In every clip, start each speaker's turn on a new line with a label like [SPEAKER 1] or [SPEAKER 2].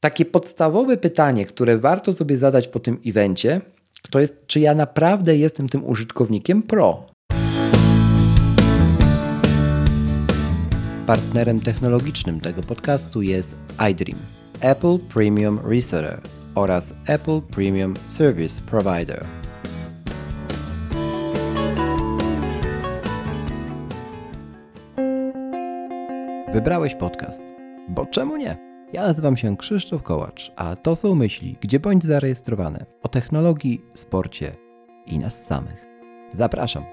[SPEAKER 1] Takie podstawowe pytanie, które warto sobie zadać po tym evencie, to jest, czy ja naprawdę jestem tym użytkownikiem Pro. Partnerem technologicznym tego podcastu jest iDream, Apple Premium Reseller oraz Apple Premium Service Provider. Wybrałeś podcast, bo czemu nie? Ja nazywam się Krzysztof Kołacz, a to są myśli, gdzie bądź zarejestrowane o technologii, sporcie i nas samych. Zapraszam.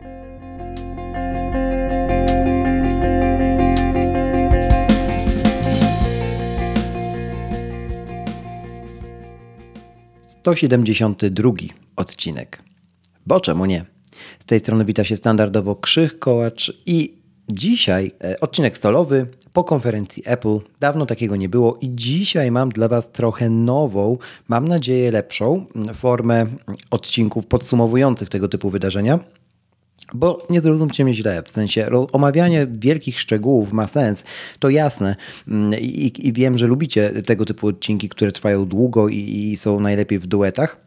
[SPEAKER 1] Siedemdziesiąty drugi odcinek. Bo czemu nie? Z tej strony wita się standardowo Krzych Kołacz i Dzisiaj e, odcinek stolowy po konferencji Apple. Dawno takiego nie było i dzisiaj mam dla Was trochę nową, mam nadzieję lepszą formę odcinków podsumowujących tego typu wydarzenia. Bo nie zrozumcie mnie źle, w sensie omawianie wielkich szczegółów ma sens, to jasne i, i wiem, że lubicie tego typu odcinki, które trwają długo i, i są najlepiej w duetach.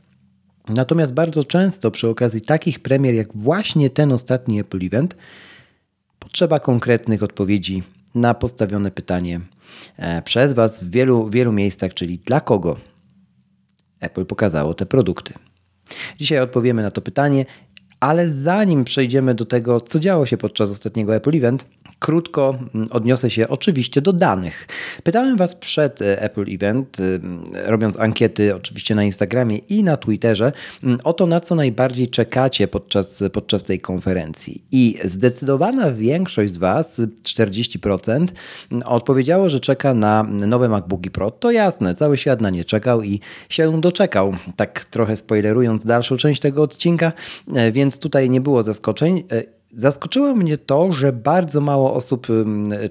[SPEAKER 1] Natomiast bardzo często przy okazji takich premier jak właśnie ten ostatni Apple Event, potrzeba konkretnych odpowiedzi na postawione pytanie e, przez Was w wielu, wielu miejscach, czyli dla kogo Apple pokazało te produkty. Dzisiaj odpowiemy na to pytanie, ale zanim przejdziemy do tego, co działo się podczas ostatniego Apple Event, Krótko mm, odniosę się oczywiście do danych. Pytałem Was przed e, Apple Event, y, robiąc ankiety oczywiście na Instagramie i na Twitterze, mm, o to, na co najbardziej czekacie podczas, podczas tej konferencji. I zdecydowana większość z Was, 40%, mm, odpowiedziało, że czeka na nowe MacBooki Pro. To jasne, cały świat na nie czekał i się doczekał. Tak trochę spoilerując dalszą część tego odcinka, e, więc tutaj nie było zaskoczeń. E, Zaskoczyło mnie to, że bardzo mało osób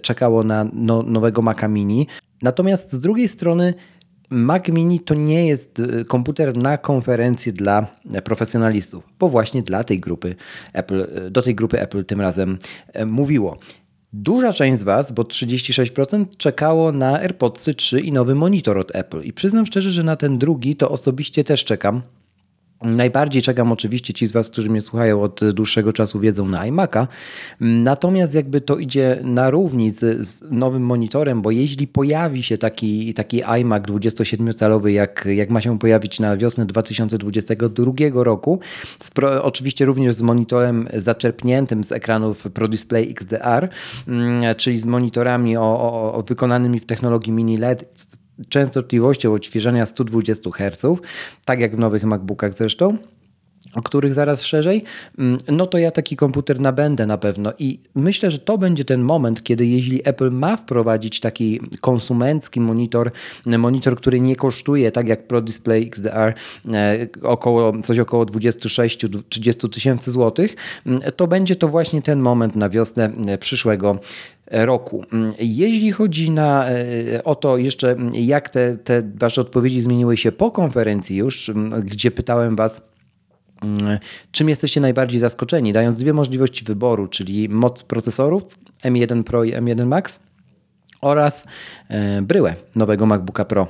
[SPEAKER 1] czekało na no, nowego Maca Mini. Natomiast z drugiej strony Mac Mini to nie jest y, komputer na konferencję dla profesjonalistów, bo właśnie dla tej grupy Apple, y, do tej grupy Apple tym razem e, mówiło. Duża część z Was, bo 36%, czekało na AirPods 3 i nowy monitor od Apple. I przyznam szczerze, że na ten drugi to osobiście też czekam. Najbardziej czekam oczywiście ci z Was, którzy mnie słuchają od dłuższego czasu, wiedzą na iMac'a. Natomiast jakby to idzie na równi z, z, nowym monitorem, bo jeśli pojawi się taki, taki iMac 27-calowy, jak, jak ma się pojawić na wiosnę 2022 roku, pro, oczywiście również z monitorem zaczerpniętym z ekranów Pro Display XDR, mm, czyli z monitorami o, o, o wykonanymi w technologii mini LED częstotliwością odświeżania 120 Hz, tak jak w nowych MacBookach zresztą o których zaraz szerzej, mm, no to ja taki komputer nabędę na pewno i myślę, że to będzie ten moment, kiedy jeśli Apple ma wprowadzić taki konsumencki monitor, monitor, który nie kosztuje tak jak Pro Display XDR e, około, coś około 26-30 tysięcy złotych, mm, to będzie to właśnie ten moment na wiosnę e, przyszłego roku. Jeśli chodzi na, e, o to jeszcze, jak te, te Wasze odpowiedzi zmieniły się po konferencji już, gdzie pytałem Was, czym jesteście najbardziej zaskoczeni, dając dwie możliwości wyboru, czyli moc procesorów M1 Pro i M1 Max oraz e, bryłę nowego MacBooka Pro.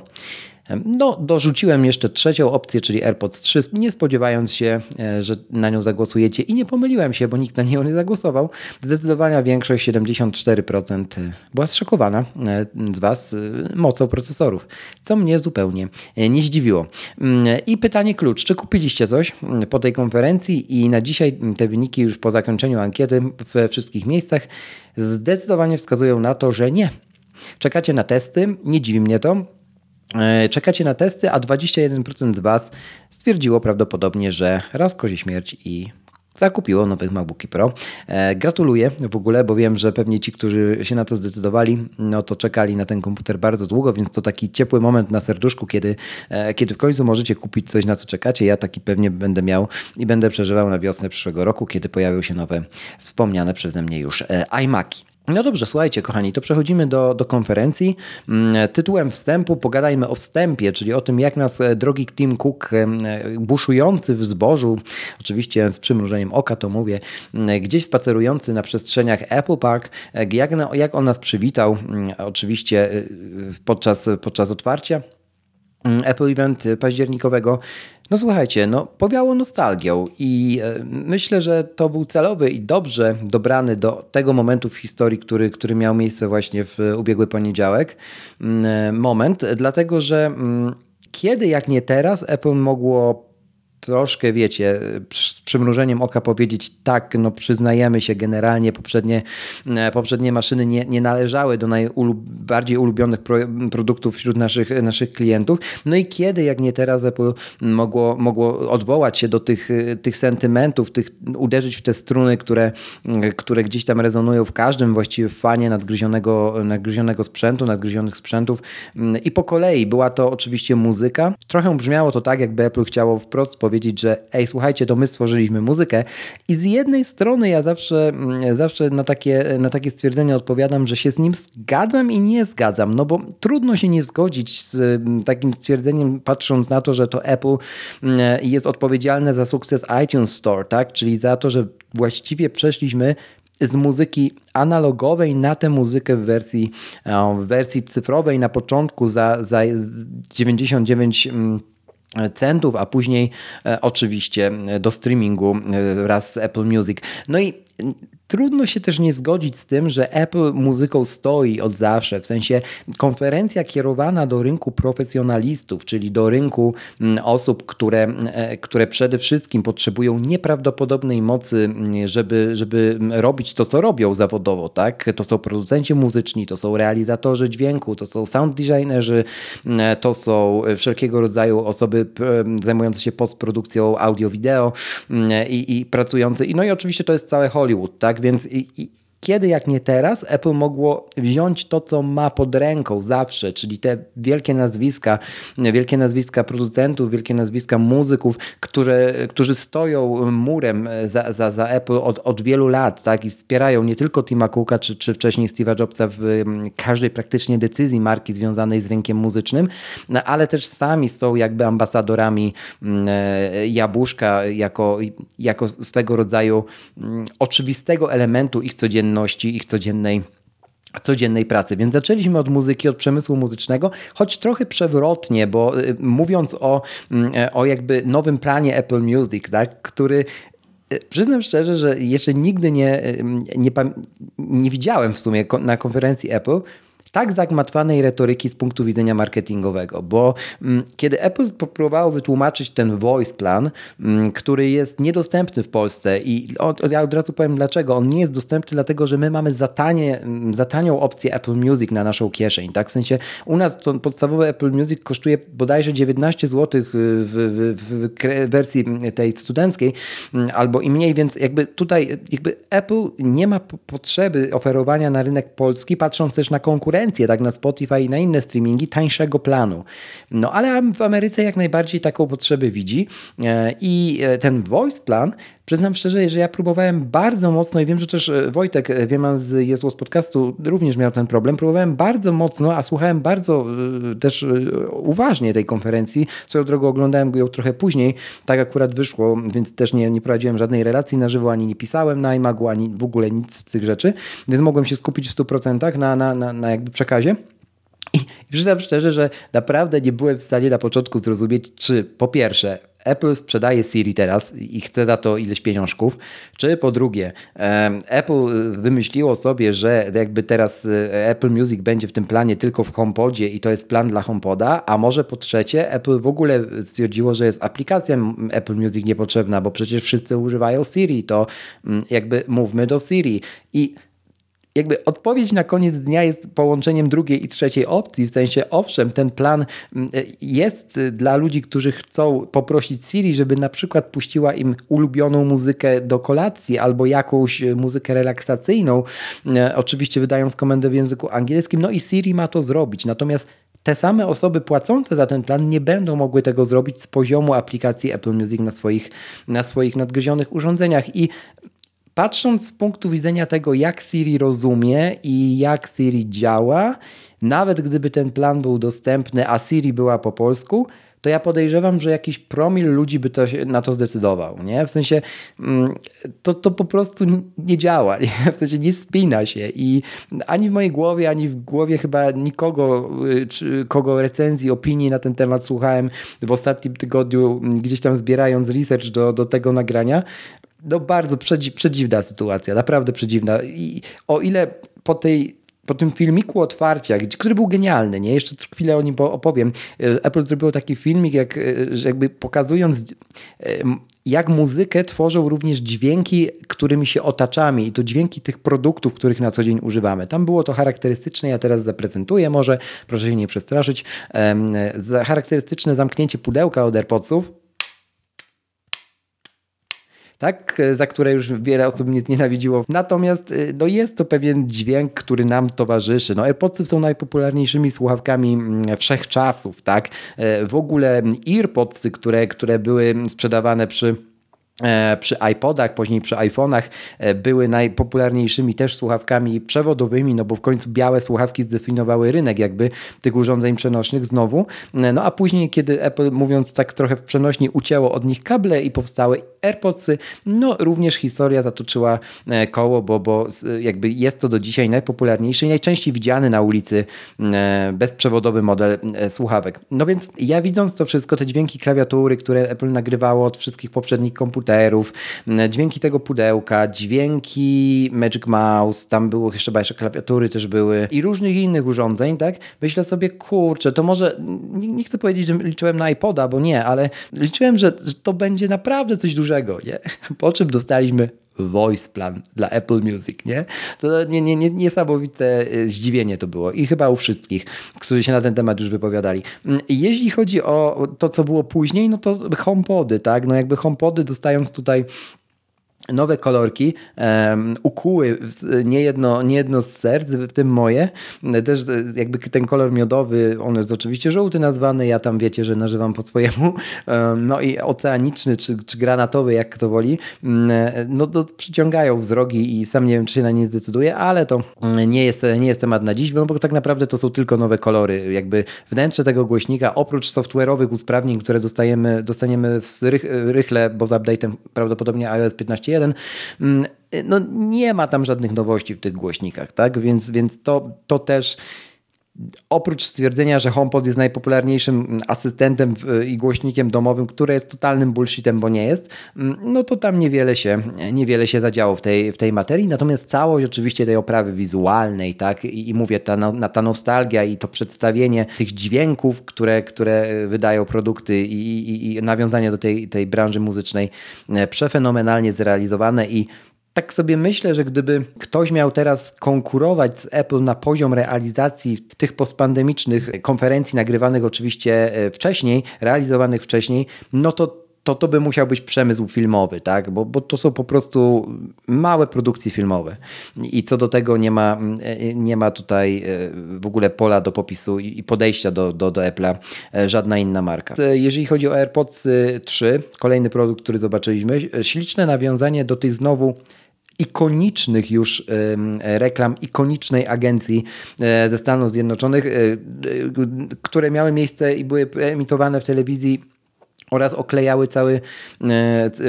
[SPEAKER 1] No, dorzuciłem jeszcze trzecią opcję, czyli AirPods 3, nie spodziewając się, e, że na nią zagłosujecie i nie pomyliłem się, bo nikt na nią nie zagłosował. Zdecydowana większość, 74% e, była zszokowana e, z Was mocą procesorów, co mnie zupełnie nie zdziwiło. Mm, I pytanie klucz, czy kupiliście coś mm, po tej konferencji i na dzisiaj te wyniki już po zakończeniu ankiety we wszystkich miejscach zdecydowanie wskazują na to, że nie. Czekacie na testy, nie dziwi mnie to. E, czekacie na testy, a 21% z Was stwierdziło prawdopodobnie, że raz kozi śmierć i zakupiło nowych MacBooki Pro. E, gratuluję w ogóle, bo wiem, że pewnie ci, którzy się na to zdecydowali, no to czekali na ten komputer bardzo długo, więc to taki ciepły moment na serduszku, kiedy, e, kiedy w końcu możecie kupić coś, na co czekacie. Ja taki pewnie będę miał i będę przeżywał na wiosnę przyszłego roku, kiedy pojawią się nowe, wspomniane przeze mnie już iMaki. No dobrze, słuchajcie, kochani, to przechodzimy do, do konferencji. Mm, tytułem wstępu pogadajmy o wstępie, czyli o tym, jak nas e, drogi Tim Cook, e, buszujący w zbożu, oczywiście z przymrużeniem oka to mówię, gdzieś spacerujący na przestrzeniach Apple Park, e, jak, jak on nas przywitał, oczywiście podczas, podczas otwarcia. Mm, Apple Event październikowego. No słuchajcie, no powiało nostalgią i e, myślę, że to był celowy i dobrze dobrany do tego momentu w historii, który, który miał miejsce właśnie w ubiegły poniedziałek mm, e, moment, dlatego że mm, kiedy jak nie teraz Apple mogło troszkę, wiecie, z przymrużeniem oka powiedzieć, tak, no przyznajemy się, generalnie poprzednie, e, poprzednie maszyny nie, nie należały do najbardziej ulubionych pro, produktów wśród naszych, naszych klientów. No i kiedy, jak nie teraz, Apple mogło, mogło odwołać się do tych, tych sentymentów, tych, uderzyć w te struny, które, które gdzieś tam rezonują w każdym właściwie fanie nadgryzionego, nadgryzionego sprzętu, nadgryzionych sprzętów. I po kolei była to oczywiście muzyka. Trochę brzmiało to tak, jakby Apple chciało wprost powiedzieć, powiedzieć, że ej, słuchajcie, to my stworzyliśmy muzykę. I z jednej strony ja zawsze, mm, zawsze na, takie, na takie stwierdzenie odpowiadam, że się z nim zgadzam i nie zgadzam, no bo trudno się nie zgodzić z mm, takim stwierdzeniem, patrząc na to, że to Apple mm, jest odpowiedzialne za sukces iTunes Store, tak? Czyli za to, że właściwie przeszliśmy z muzyki analogowej na tę muzykę w wersji, w wersji cyfrowej na początku za, za 99 centów, a później e, oczywiście do streamingu e, wraz z Apple Music. No i Trudno się też nie zgodzić z tym, że Apple muzyką stoi od zawsze, w sensie konferencja kierowana do rynku profesjonalistów, czyli do rynku mm, osób, które, e, które przede wszystkim potrzebują nieprawdopodobnej mocy, mm, żeby, żeby robić to, co robią zawodowo. Tak? To są producenci muzyczni, to są realizatorzy dźwięku, to są sound designerzy, mm, to są wszelkiego rodzaju osoby zajmujące się postprodukcją audio-wideo i, i pracujące. No i oczywiście to jest całe Hollywood, tak? Więc i, i, kiedy jak nie teraz Apple mogło wziąć to, co ma pod ręką zawsze, czyli te wielkie nazwiska, wielkie nazwiska producentów, wielkie nazwiska muzyków, które, którzy stoją murem za, za, za Apple od, od wielu lat tak, i wspierają nie tylko Tima Cooka czy, czy wcześniej Steve'a Jobsa w każdej praktycznie decyzji marki związanej z rynkiem muzycznym, no, ale też sami są jakby ambasadorami mm, e, jabłuszka jako, jako swego rodzaju mm, oczywistego elementu ich codzienności codzienności, ich codziennej codziennej pracy. Więc zaczęliśmy od muzyki, od przemysłu muzycznego, choć trochę przewrotnie, bo y, mówiąc o, mm, e, o jakby nowym planie Apple Music, tak, który y, Przyznam szczerze, że jeszcze nigdy nie, y, nie, nie widziałem w sumie na konferencji Apple tak zagmatwanej retoryki z punktu widzenia marketingowego, bo mm, kiedy Apple próbowało wytłumaczyć ten voice plan, mm, który jest niedostępny w Polsce i ja od razu powiem dlaczego, on nie jest dostępny dlatego, że my mamy za, tanie, mm, za tanią opcję Apple Music na naszą kieszeń, tak? W sensie u nas to podstawowe Apple Music kosztuje bodajże 19 zł w, w, w wersji tej studenckiej albo i mniej, więc jakby tutaj jakby Apple nie ma potrzeby oferowania na rynek polski, patrząc też na konkurencję konkurencję tak na Spotify i na inne streamingi tańszego planu. No ale w Ameryce jak najbardziej taką potrzebę widzi e, i e, ten voice plan Przyznam szczerze, że ja próbowałem bardzo mocno i wiem, że też e, Wojtek e, Wieman z Jezus podcastu również miał ten problem. Próbowałem bardzo mocno, a słuchałem bardzo e, też uważnie tej konferencji. Swoją drogą oglądałem ją trochę później. Tak akurat wyszło, więc też nie, nie prowadziłem żadnej relacji na żywo, ani nie pisałem na iMagu, ani w ogóle nic z tych rzeczy, więc mogłem się skupić w 100% na, na, na, na jakby przekazie. Przyznam szczerze, że naprawdę nie byłem w stanie na początku zrozumieć, czy po pierwsze Apple sprzedaje Siri teraz i chce za to ileś pieniążków, czy po drugie Apple wymyśliło sobie, że jakby teraz e, Apple Music będzie w tym planie tylko w HomePodzie i to jest plan dla HomePoda, a może po trzecie Apple w ogóle stwierdziło, że jest aplikacja Apple Music niepotrzebna, bo przecież wszyscy używają Siri, to mm, jakby mówmy do Siri. I jakby odpowiedź na koniec dnia jest połączeniem drugiej i trzeciej opcji, w sensie owszem, ten plan mm, jest dla ludzi, którzy chcą poprosić Siri, żeby na przykład puściła im ulubioną muzykę do kolacji albo jakąś muzykę relaksacyjną, e, oczywiście wydając komendę w języku angielskim, no i Siri ma to zrobić. Natomiast te same osoby płacące za ten plan nie będą mogły tego zrobić z poziomu aplikacji Apple Music na swoich, na swoich nadgryzionych urządzeniach. I patrząc z punktu widzenia tego, jak Siri rozumie i jak Siri działa, nawet gdyby ten plan był dostępny, a Siri była po polsku, to ja podejrzewam, że jakiś promil ludzi by to się, na to zdecydował, nie? W sensie mm, to, to po prostu nie działa, nie? w sensie nie spina się i ani w mojej głowie, ani w głowie chyba nikogo, y, czy kogo recenzji, opinii na ten temat słuchałem w ostatnim tygodniu, gdzieś tam zbierając research do, do tego nagrania, no bardzo przedziwna sytuacja, naprawdę przedziwna. I o ile po tej po tym filmiku otwarcia, który był genialny, nie? Jeszcze chwilę o nim opowiem. E, Apple zrobiło taki filmik, jak, e, jakby pokazując e, jak muzykę tworzą również dźwięki, którymi się otaczamy i to dźwięki tych produktów, których na co dzień używamy. Tam było to charakterystyczne, ja teraz zaprezentuję może, proszę się nie przestraszyć, charakterystyczne zamknięcie pudełka od AirPodsów, tak, za które już wiele osób mnie znienawidziło. Natomiast y, no jest to pewien dźwięk, który nam towarzyszy. No AirPodsy są najpopularniejszymi słuchawkami mm, wszechczasów, tak. E, w ogóle AirPodsy, które, które były sprzedawane przy E, przy iPodach, później przy iPhone'ach e, były najpopularniejszymi też słuchawkami przewodowymi, no bo w końcu białe słuchawki zdefiniowały rynek jakby tych urządzeń przenośnych znowu. E, no a później, kiedy Apple, mówiąc tak trochę w przenośni, ucięło od nich kable i powstały AirPodsy, no również historia zatoczyła koło, bo, bo jakby jest to do dzisiaj najpopularniejszy i najczęściej widziany na ulicy bezprzewodowy model słuchawek. No więc ja widząc to wszystko, te dźwięki klawiatury, które Apple nagrywało od wszystkich poprzednich komputerów, komputerów, dźwięki tego pudełka, dźwięki Magic Mouse, tam było chyba jeszcze klawiatury też były i różnych innych urządzeń, tak? Myślę sobie, kurczę, to może, nie, nie chcę powiedzieć, że liczyłem na iPoda, bo nie, ale liczyłem, że, że to będzie naprawdę coś dużego, nie? Po czym dostaliśmy voice plan dla Apple Music, nie? To nie, nie, nie, niesamowite e, zdziwienie to było i chyba u wszystkich, którzy się na ten temat już wypowiadali. Mm, jeśli chodzi o to, co było później, no to HomePody, tak? No jakby HomePody dostając tutaj nowe kolorki, um, ukuły niejedno, niejedno z serc, w tym moje. Też jakby ten kolor miodowy, on jest oczywiście żółty nazwany, ja tam wiecie, że nażywam po swojemu. Um, no i oceaniczny czy, czy granatowy, jak kto woli, um, no to przyciągają wzrogi i sam nie wiem, czy się na nie zdecyduje, ale to nie jest, nie jest temat na dziś, no bo tak naprawdę to są tylko nowe kolory. Jakby wnętrze tego głośnika, oprócz software'owych usprawnień, które dostajemy, dostaniemy w rych, rychle, bo z update'em prawdopodobnie iOS 15.1, Mm, no nie ma tam żadnych nowości w tych głośnikach, tak? Więc, więc to, to też oprócz stwierdzenia, że HomePod jest najpopularniejszym asystentem i głośnikiem domowym, które jest totalnym bullshitem, bo nie jest, mm, no to tam niewiele się, niewiele się zadziało w tej, w tej materii. Natomiast całość oczywiście tej oprawy wizualnej, tak, i, i mówię, ta, no, ta nostalgia i to przedstawienie tych dźwięków, które, które wydają produkty i, i, i nawiązanie do tej, tej branży muzycznej e, przefenomenalnie zrealizowane i tak sobie myślę, że gdyby ktoś miał teraz konkurować z Apple na poziom realizacji tych postpandemicznych konferencji, nagrywanych oczywiście e, wcześniej, realizowanych wcześniej, no to to, to by musiał być przemysł filmowy, tak? Bo, bo to są po prostu małe produkcje filmowe. I co do tego nie ma, e, nie ma tutaj e, w ogóle pola do popisu i podejścia do, do, do Apple'a żadna inna marka. Jeżeli chodzi o AirPods 3, kolejny produkt, który zobaczyliśmy, śliczne nawiązanie do tych znowu ikonicznych już reklam, ikonicznej agencji e, ze Stanów Zjednoczonych, e, które miały miejsce i były emitowane w telewizji oraz oklejały całe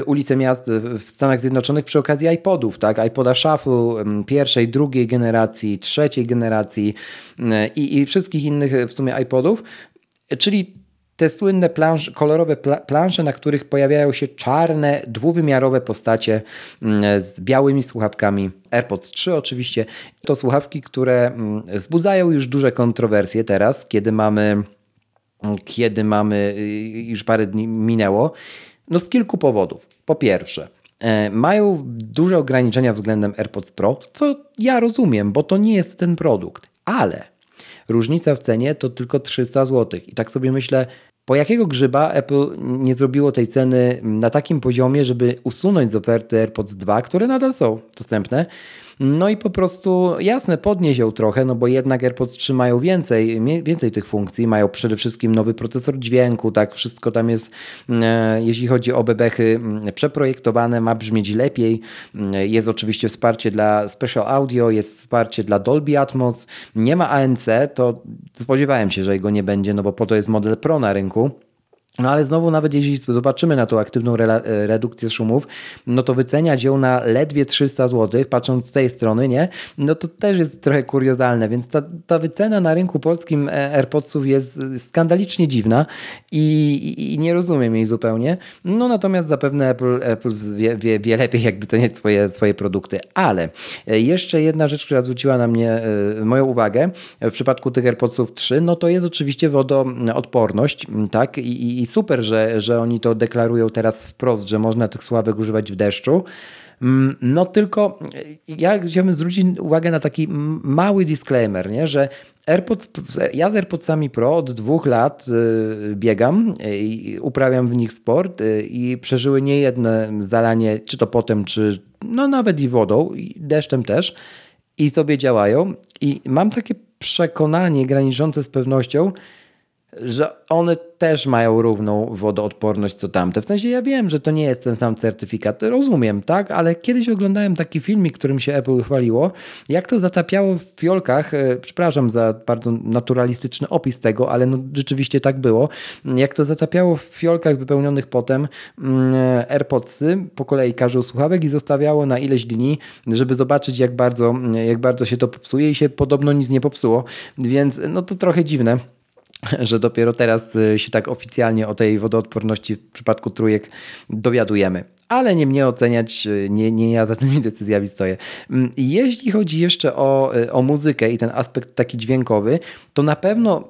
[SPEAKER 1] ulice miast w Stanach Zjednoczonych przy okazji iPodów, tak? iPoda Shuffle pierwszej, drugiej generacji, trzeciej generacji i, i wszystkich innych w sumie iPodów, czyli te słynne kolorowe plansze, na których pojawiają się czarne, dwuwymiarowe postacie mm, z białymi słuchawkami. AirPods 3 oczywiście. To słuchawki, które mm, wzbudzają już duże kontrowersje teraz, kiedy mamy, mm, kiedy mamy, y, już parę dni minęło. No z kilku powodów. Po pierwsze, e, mają duże ograniczenia względem AirPods Pro, co ja rozumiem, bo to nie jest ten produkt, ale różnica w cenie to tylko 300 zł. I tak sobie myślę, po jakiego grzyba Apple nie zrobiło tej ceny na takim poziomie, żeby usunąć z oferty AirPods 2, które nadal są dostępne, no i po prostu jasne, podnieść ją trochę, no bo jednak AirPods 3 mają więcej, więcej tych funkcji, mają przede wszystkim nowy procesor dźwięku, tak, wszystko tam jest, e, jeśli chodzi o bebechy, przeprojektowane, ma brzmieć lepiej, jest oczywiście wsparcie dla Special Audio, jest wsparcie dla Dolby Atmos, nie ma ANC, to spodziewałem się, że jego nie będzie, no bo po to jest model Pro na rynku, No ale znowu, nawet jeśli zobaczymy na tą aktywną re redukcję szumów, no to wyceniać ją na ledwie 300 zł, patrząc z tej strony, nie? No to też jest trochę kuriozalne, więc ta, ta wycena na rynku polskim e, AirPodsów jest skandalicznie dziwna i, i, i nie rozumiem jej zupełnie. No natomiast zapewne Apple, Apple wie, wie, wie lepiej, jak wyceniać swoje, swoje produkty. Ale e, jeszcze jedna rzecz, która zwróciła na mnie e, moją uwagę w przypadku tych AirPodsów 3, no to jest oczywiście wodoodporność, tak? I, i super, że, że oni to deklarują teraz wprost, że można tych sławek używać w deszczu. Mm, no tylko ja chciałbym zwrócić uwagę na taki mały disclaimer, nie? że AirPods, ja z AirPodsami Pro od dwóch lat y, biegam i uprawiam w nich sport i przeżyły niejedne zalanie, czy to potem, czy no nawet i wodą, i deszczem też i sobie działają i mam takie przekonanie graniczące z pewnością, że one też mają równą wodoodporność co tamte. W sensie ja wiem, że to nie jest ten sam certyfikat, rozumiem, tak? Ale kiedyś oglądałem taki filmik, którym się Apple chwaliło, jak to zatapiało w fiolkach, e, przepraszam za bardzo naturalistyczny opis tego, ale no rzeczywiście tak było, jak to zatapiało w fiolkach wypełnionych potem mm, AirPodsy po kolei każdą słuchawek i zostawiało na ileś dni, żeby zobaczyć jak bardzo, jak bardzo się to popsuje i się podobno nic nie popsuło, więc no to trochę dziwne. że dopiero teraz y, się tak oficjalnie o tej wodoodporności w przypadku trójek dowiadujemy. Ale nie mnie oceniać, y, nie, nie ja za tymi decyzjami stoję. Mm, jeśli chodzi jeszcze o, y, o muzykę i ten aspekt taki dźwiękowy, to na pewno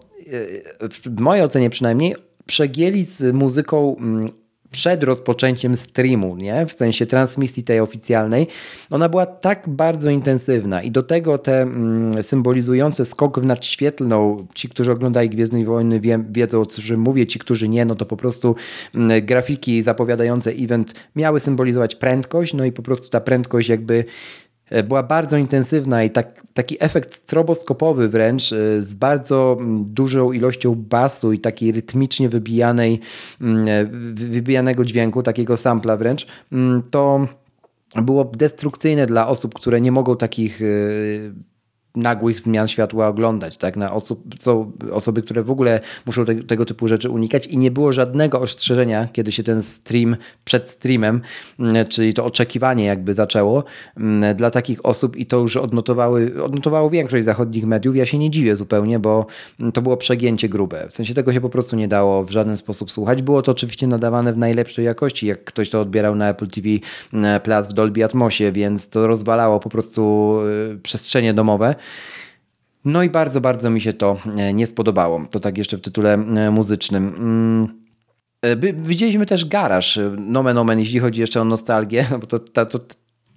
[SPEAKER 1] w mojej ocenie przynajmniej przegięli z muzyką mm, przed rozpoczęciem streamu, nie? w sensie transmisji tej oficjalnej, ona była tak bardzo intensywna i do tego te mm, symbolizujące skok w nadświetlną, ci, którzy oglądają Gwiezdne Wojny wie, wiedzą o czym mówię, ci, którzy nie, no to po prostu mm, grafiki zapowiadające event miały symbolizować prędkość, no i po prostu ta prędkość jakby była bardzo intensywna i tak, taki efekt stroboskopowy wręcz e, z bardzo dużą ilością basu i takiej rytmicznie wybijanej, e, wybijanego dźwięku, takiego sampla wręcz, to było destrukcyjne dla osób, które nie mogą takich nagłych zmian światła oglądać, tak? Na osób, są osoby, które w ogóle muszą te, tego typu rzeczy unikać i nie było żadnego ostrzeżenia, kiedy się ten stream przed streamem, mm, czyli to oczekiwanie jakby zaczęło mm, dla takich osób i to już odnotowały, odnotowało większość zachodnich mediów. Ja się nie dziwię zupełnie, bo mm, to było przegięcie grube. W sensie tego się po prostu nie dało w żaden sposób słuchać. Było to oczywiście nadawane w najlepszej jakości, jak ktoś to odbierał na Apple TV Plus w Dolby Atmosie, więc to rozwalało po prostu y, przestrzenie domowe. No i bardzo, bardzo mi się to e, nie spodobało. To tak jeszcze w tytule e, muzycznym. Mm. E, widzieliśmy też garaż, nomen omen, jeśli chodzi jeszcze o nostalgię, no bo to, to, to,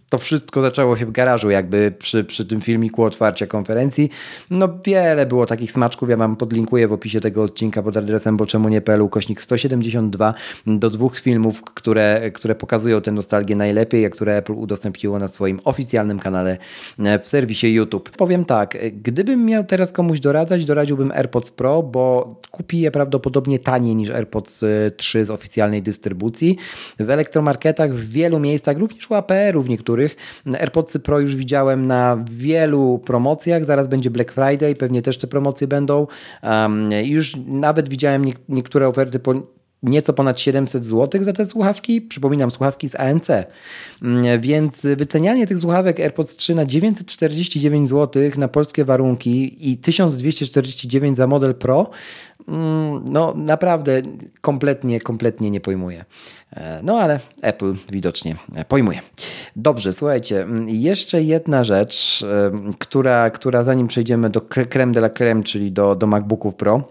[SPEAKER 1] to wszystko zaczęło się w garażu, jakby przy, przy tym filmiku otwarcia konferencji. No wiele było takich smaczków, ja wam podlinkuję w opisie tego odcinka pod adresem boczemu nie.pl kośnik 172 do dwóch filmów, które, które pokazują tę nostalgię najlepiej, a które Apple udostępniło na swoim oficjalnym kanale e, w serwisie YouTube. Powiem tak, gdybym miał teraz komuś doradzać, doradziłbym AirPods Pro, bo kupi je prawdopodobnie taniej niż AirPods 3 e, z oficjalnej dystrybucji. W elektromarketach w wielu miejscach, również u APR-u w niektórych niektórych. AirPodsy Pro już widziałem na wielu promocjach, zaraz będzie Black Friday, pewnie też te promocje będą. Um, już nawet widziałem nie, niektóre oferty po nieco ponad 700 zł za te słuchawki. Przypominam, słuchawki z ANC. Mm, więc wycenianie tych słuchawek AirPods 3 na 949 zł na polskie warunki i 1249 za model Pro no naprawdę kompletnie, kompletnie nie pojmuję. E, no ale Apple widocznie pojmuje. Dobrze, słuchajcie, mm, jeszcze jedna rzecz, która, która zanim przejdziemy do creme de la creme, czyli do, do MacBooków Pro,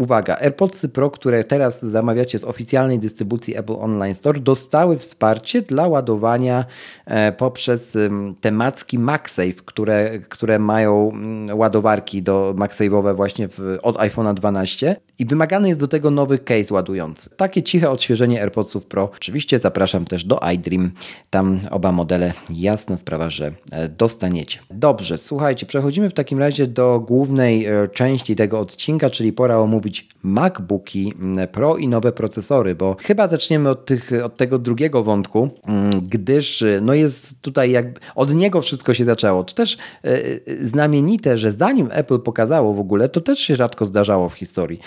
[SPEAKER 1] Uwaga, AirPods Pro, które teraz zamawiacie z oficjalnej dystrybucji Apple Online Store, dostały wsparcie dla ładowania e, poprzez te macki MagSafe, które, które mają mm, ładowarki do MagSafe'owe właśnie w, od iPhone'a 12 i wymagany jest do tego nowy case ładujący. Takie ciche odświeżenie AirPodsów Pro. Oczywiście zapraszam też do iDream. Tam oba modele, jasna sprawa, że e, dostaniecie. Dobrze, słuchajcie, przechodzimy w takim razie do głównej e, części tego odcinka, czyli pora omówić omówić MacBooki mm, Pro i nowe procesory, bo chyba zaczniemy od, tych, od tego drugiego wątku, mm, gdyż no jest tutaj jakby od niego wszystko się zaczęło. To też e, znamienite, że zanim Apple pokazało w ogóle, to też się rzadko zdarzało w historii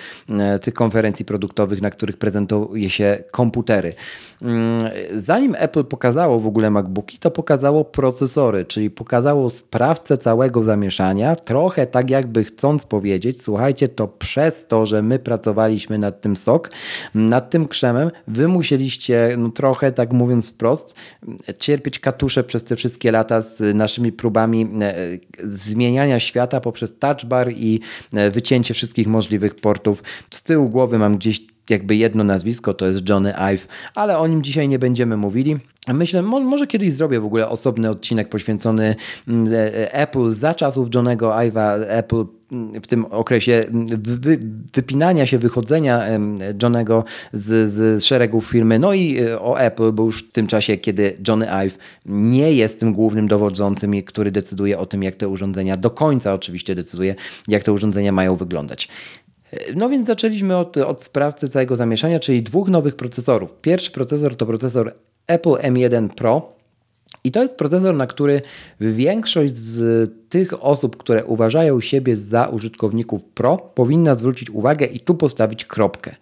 [SPEAKER 1] tych konferencji produktowych, na których prezentuje się komputery. Mm, zanim Apple pokazało w ogóle MacBooki, to pokazało procesory, czyli pokazało sprawcę całego zamieszania, trochę tak jakby chcąc powiedzieć, słuchajcie, to przez to, że my pracowaliśmy nad tym sok, nad tym krzemem, wy musieliście, no trochę tak mówiąc wprost, cierpieć katusze przez te wszystkie lata z naszymi próbami e, zmieniania świata poprzez touch bar i e, wycięcie wszystkich możliwych portów. Z tyłu głowy mam gdzieś jakby jedno nazwisko, to jest Johnny Ive, ale o nim dzisiaj nie będziemy mówili. Myślę, może kiedyś zrobię w ogóle osobny odcinek poświęcony mm, e, Apple za czasów Johnego Ive'a, Apple w tym okresie wy, wypinania się, wychodzenia Johnego z, z szeregów firmy, no i e, o Apple, bo już w tym czasie, kiedy Johnny Ive nie jest tym głównym dowodzącym, który decyduje o tym, jak te urządzenia, do końca oczywiście decyduje, jak te urządzenia mają wyglądać. No więc zaczęliśmy od, od sprawcy całego zamieszania, czyli dwóch nowych procesorów. Pierwszy procesor to procesor Apple M1 Pro. I to jest procesor, na który większość z tych osób, które uważają siebie za użytkowników Pro, powinna zwrócić uwagę i tu postawić kropkę.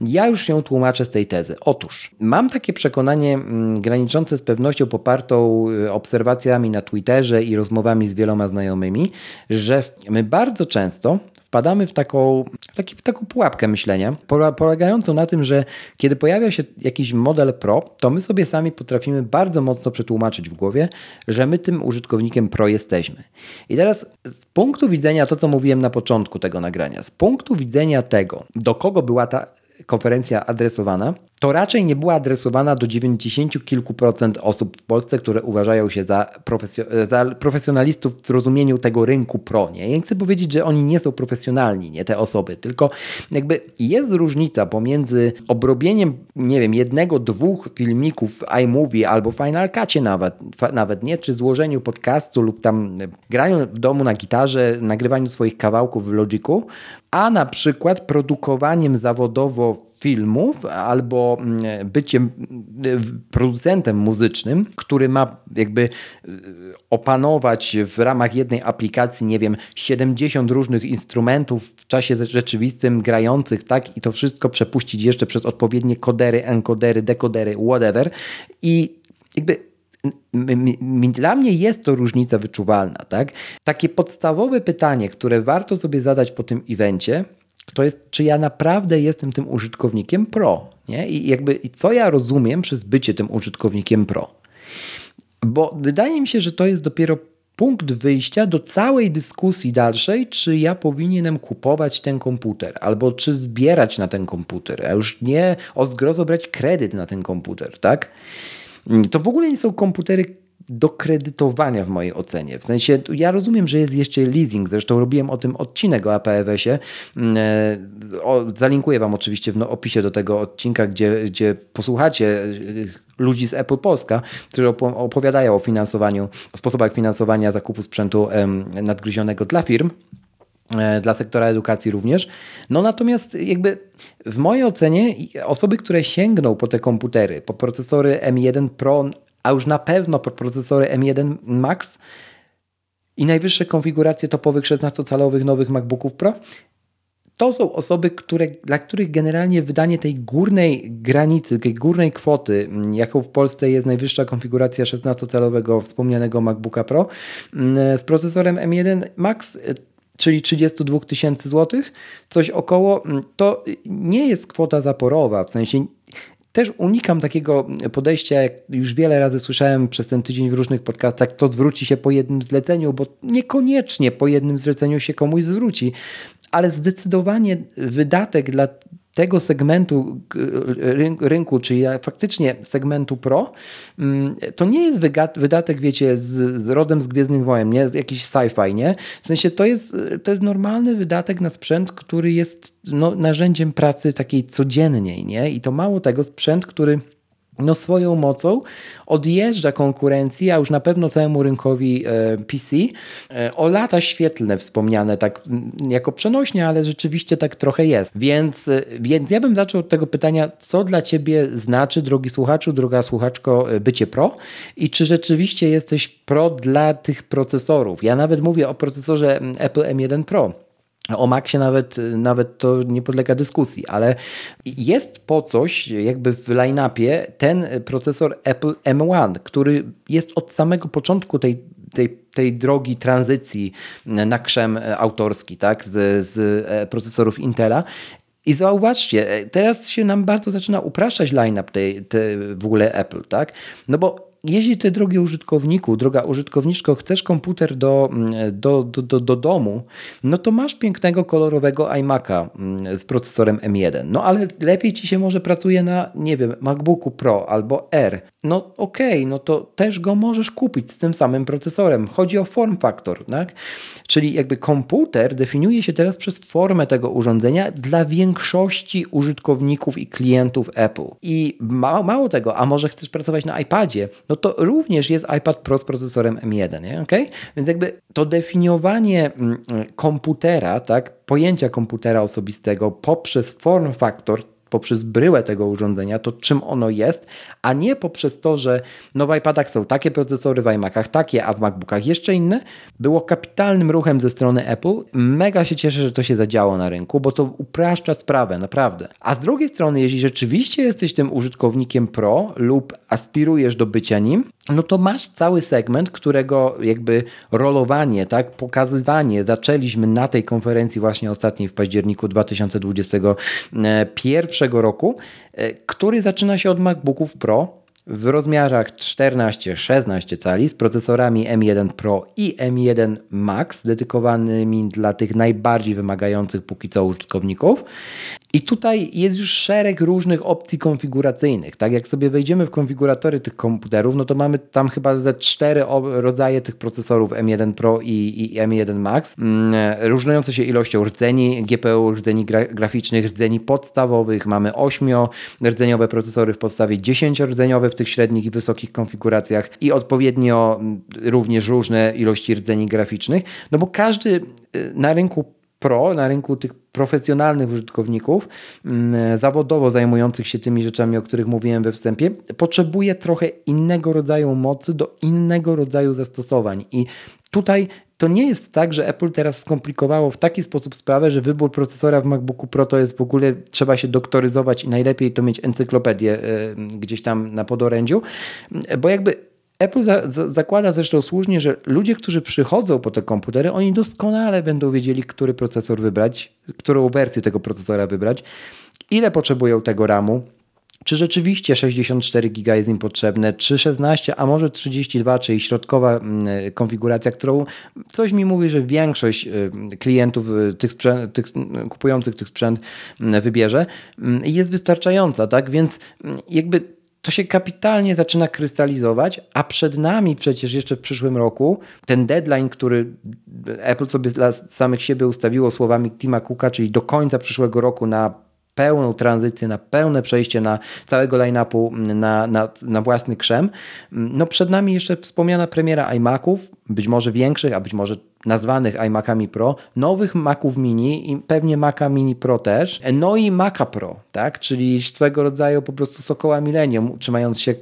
[SPEAKER 1] Ja już ją tłumaczę z tej tezy. Otóż mam takie przekonanie mm, graniczące z pewnością popartą y, obserwacjami na Twitterze i rozmowami z wieloma znajomymi, że my bardzo często wpadamy w taką, w taki, w taką pułapkę myślenia, polegającą na tym, że kiedy pojawia się jakiś model Pro, to my sobie sami potrafimy bardzo mocno przetłumaczyć w głowie, że my tym użytkownikiem Pro jesteśmy. I teraz z punktu widzenia to, co mówiłem na początku tego nagrania, z punktu widzenia tego, do kogo była ta konferencja adresowana, to raczej nie była adresowana do 90 kilku procent osób w Polsce, które uważają się za, profesjo- za profesjonalistów w rozumieniu tego rynku pro. Nie? Ja chcę powiedzieć, że oni nie są profesjonalni, nie te osoby, tylko jakby jest różnica pomiędzy obrobieniem, nie wiem, jednego, dwóch filmików w iMovie albo Final Cutie nawet, nawet nie, czy złożeniu podcastu lub tam graniu w domu na gitarze, nagrywaniu swoich kawałków w Logiku, a na przykład produkowaniem zawodowo filmów albo mm, byciem mm, producentem muzycznym, który ma jakby y, opanować w ramach jednej aplikacji, nie wiem, 70 różnych instrumentów w czasie rzeczywistym grających, tak, i to wszystko przepuścić jeszcze przez odpowiednie kodery, encodery, dekodery, whatever. I jakby dla mnie jest to różnica wyczuwalna. Tak? Takie podstawowe pytanie, które warto sobie zadać po tym evencie, to jest, czy ja naprawdę jestem tym użytkownikiem pro. Nie? I jakby, i co ja rozumiem przez bycie tym użytkownikiem pro. Bo wydaje mi się, że to jest dopiero punkt wyjścia do całej dyskusji dalszej, czy ja powinienem kupować ten komputer, albo czy zbierać na ten komputer, a już nie o zgrozo brać kredyt na ten komputer, tak? To w ogóle nie są komputery do kredytowania w mojej ocenie. W sensie, ja rozumiem, że jest jeszcze leasing, zresztą robiłem o tym odcinek o APWS-ie. Mm, e, zalinkuję Wam oczywiście w no, opisie do tego odcinka, gdzie, gdzie posłuchacie e, ludzi z Apple Polska, którzy opowiadają o finansowaniu, o sposobach finansowania zakupu sprzętu nadgryzionego dla firm dla sektora edukacji również. No natomiast jakby w mojej ocenie osoby, które sięgną po te komputery, po procesory M1 Pro a już na pewno procesory M1 Max i najwyższe konfiguracje topowych 16-calowych nowych MacBooków Pro, to są osoby, które, dla których generalnie wydanie tej górnej granicy, tej górnej kwoty, jaką w Polsce jest najwyższa konfiguracja 16-calowego wspomnianego MacBooka Pro z procesorem M1 Max, czyli 32 tysięcy złotych, coś około, to nie jest kwota zaporowa, w sensie też unikam takiego podejścia, jak już wiele razy słyszałem przez ten tydzień w różnych podcastach, to zwróci się po jednym zleceniu, bo niekoniecznie po jednym zleceniu się komuś zwróci, ale zdecydowanie wydatek dla tego segmentu rynku, czyli faktycznie segmentu pro, mm, to nie jest wydatek, wiecie, z, z rodem z Gwiezdnych Wojen, nie? Jakiś sci-fi, nie? W sensie to jest, to jest normalny wydatek na sprzęt, który jest no, narzędziem pracy takiej codziennej, nie? I to mało tego, sprzęt, który no swoją mocą odjeżdża konkurencji, a już na pewno całemu rynkowi e, PC e, o lata świetlne wspomniane tak jako przenośnie, ale rzeczywiście tak trochę jest. Więc, e, więc ja bym zaczął od tego pytania, co dla Ciebie znaczy, drogi słuchaczu, droga słuchaczko, bycie pro i czy rzeczywiście jesteś pro dla tych procesorów? Ja nawet mówię o procesorze Apple M1 Pro o Maxie nawet, nawet to nie podlega dyskusji, ale jest po coś, jakby w line-upie, ten procesor Apple M1, który jest od samego początku tej, tej, tej drogi tranzycji na krzem autorski, tak, z, z procesorów Intela. I zauważcie, teraz się nam bardzo zaczyna upraszczać line-up tej, tej w ogóle Apple, tak? No bo jeśli ty, drogi użytkowniku, droga użytkowniczko, chcesz komputer do, mm, do, do, do, do domu, no to masz pięknego, kolorowego iMac'a mm, z procesorem M1. No ale lepiej ci się może pracuje na, nie wiem, MacBooku Pro albo R. No okej, okay, no to też go możesz kupić z tym samym procesorem. Chodzi o form factor, tak? Czyli jakby komputer definiuje się teraz przez formę tego urządzenia dla większości użytkowników i klientów Apple. I mało, mało tego, a może chcesz pracować na iPadzie, no to również jest iPad Pro z procesorem M1, nie? Okay? Więc jakby to definiowanie mm, komputera, tak, pojęcia komputera osobistego poprzez form factor poprzez bryłę tego urządzenia, to czym ono jest, a nie poprzez to, że no w iPadach są takie procesory, w iMacach takie, a w MacBookach jeszcze inne, było kapitalnym ruchem ze strony Apple. Mega się cieszę, że to się zadziało na rynku, bo to upraszcza sprawę, naprawdę. A z drugiej strony, jeśli rzeczywiście jesteś tym użytkownikiem Pro lub aspirujesz do bycia nim, no to masz cały segment, którego jakby rolowanie, tak, pokazywanie. Zaczęliśmy na tej konferencji właśnie ostatniej w październiku 2021 roku, e, który zaczyna się od MacBooków Pro, w rozmiarach 14-16 cali z procesorami M1 Pro i M1 Max dedykowanymi dla tych najbardziej wymagających póki co użytkowników. I tutaj jest już szereg różnych opcji konfiguracyjnych. Tak jak sobie wejdziemy w konfiguratory tych komputerów, no to mamy tam chyba ze cztery rodzaje tych procesorów M1 Pro i, i M1 Max, mm, różniące się ilością rdzeni GPU, rdzeni gra graficznych, rdzeni podstawowych. Mamy 8-rdzeniowe procesory w podstawie, 10-rdzeniowe w tych średnich i wysokich konfiguracjach i odpowiednio mm, również różne ilości rdzeni graficznych, no bo każdy y, na rynku pro, na rynku tych profesjonalnych użytkowników, mm, zawodowo zajmujących się tymi rzeczami, o których mówiłem we wstępie, potrzebuje trochę innego rodzaju mocy do innego rodzaju zastosowań. I tutaj to nie jest tak, że Apple teraz skomplikowało w taki sposób sprawę, że wybór procesora w MacBooku Pro to jest w ogóle, trzeba się doktoryzować i najlepiej to mieć encyklopedię y, gdzieś tam na podorędziu, bo jakby Apple za, za, zakłada zresztą słusznie, że ludzie, którzy przychodzą po te komputery, oni doskonale będą wiedzieli, który procesor wybrać, którą wersję tego procesora wybrać, ile potrzebują tego RAMu, czy rzeczywiście 64 GB jest im potrzebne, czy 16, a może 32, czyli środkowa mm, konfiguracja, którą coś mi mówi, że większość y, klientów y, tych, sprzęt, tych kupujących tych sprzęt mm, wybierze, mm, jest wystarczająca, tak? Więc jakby to się kapitalnie zaczyna krystalizować, a przed nami przecież jeszcze w przyszłym roku ten deadline, który Apple sobie dla samych siebie ustawiło słowami Tima Cooka, czyli do końca przyszłego roku na pełną tranzycję, na pełne przejście na całego line-upu na, na, na własny krzem. No przed nami jeszcze wspomniana premiera iMaców, być może większych, a być może nazwanych iMacami Pro, nowych Maców Mini i pewnie Maca Mini Pro też, no i Maca Pro, tak, czyli swego rodzaju po prostu sokoła milenium, trzymając się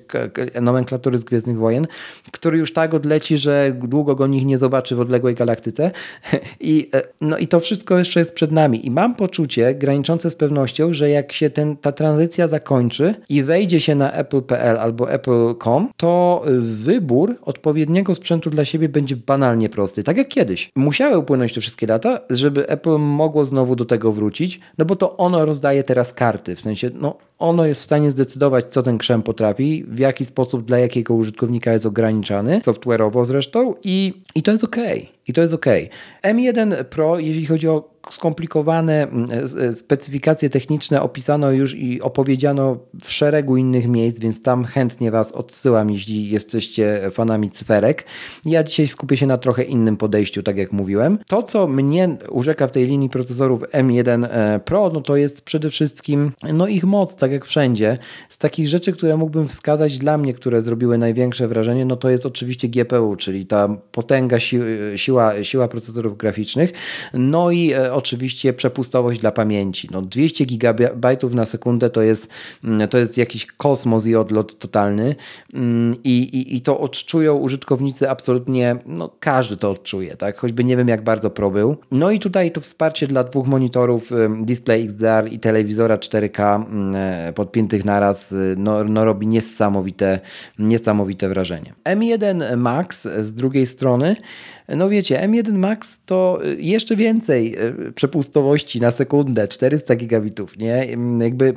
[SPEAKER 1] nomenklatury z Gwiezdnych Wojen, który już tak odleci, że długo go nikt nie zobaczy w odległej galaktyce. I, e, no i to wszystko jeszcze jest przed nami. I mam poczucie graniczące z pewnością, że jak się ten, ta tranzycja zakończy i wejdzie się na Apple.pl albo Apple.com, to wybór odpowiedniego sprzętu dla siebie będzie banalnie prosty, tak jak kiedyś. Musiały upłynąć te wszystkie lata, żeby Apple mogło znowu do tego wrócić, no bo to ono rozdaje teraz karty, w sensie, no ono jest w stanie zdecydować, co ten krzem potrafi, w jaki sposób dla jakiego użytkownika jest ograniczany, software'owo zresztą i, i to jest ok. I to jest ok. M1 Pro, jeśli chodzi o skomplikowane specyfikacje techniczne opisano już i opowiedziano w szeregu innych miejsc, więc tam chętnie Was odsyłam, jeśli jesteście fanami cyferek. Ja dzisiaj skupię się na trochę innym podejściu, tak jak mówiłem. To, co mnie urzeka w tej linii procesorów M1 e, Pro, no to jest przede wszystkim no ich moc, tak jak wszędzie. Z takich rzeczy, które mógłbym wskazać dla mnie, które zrobiły największe wrażenie, no to jest oczywiście GPU, czyli ta potęga, si siła, siła procesorów graficznych, no i e, oczywiście przepustowość dla pamięci. No 200 GB na sekundę to jest, mm, to jest jakiś kosmos i odlot totalny mm, i, i, i to odczują użytkownicy absolutnie, no każdy to odczuje, tak? choćby nie wiem jak bardzo pro był. No i tutaj to wsparcie dla dwóch monitorów, display XDR i telewizora 4K mm, e, podpiętych naraz y, no, no robi niesamowite, niesamowite wrażenie. M1 Max z drugiej strony no wiecie, M1 Max to y, jeszcze więcej y, przepustowości na sekundę, 400 gigabitów, nie? Mm, jakby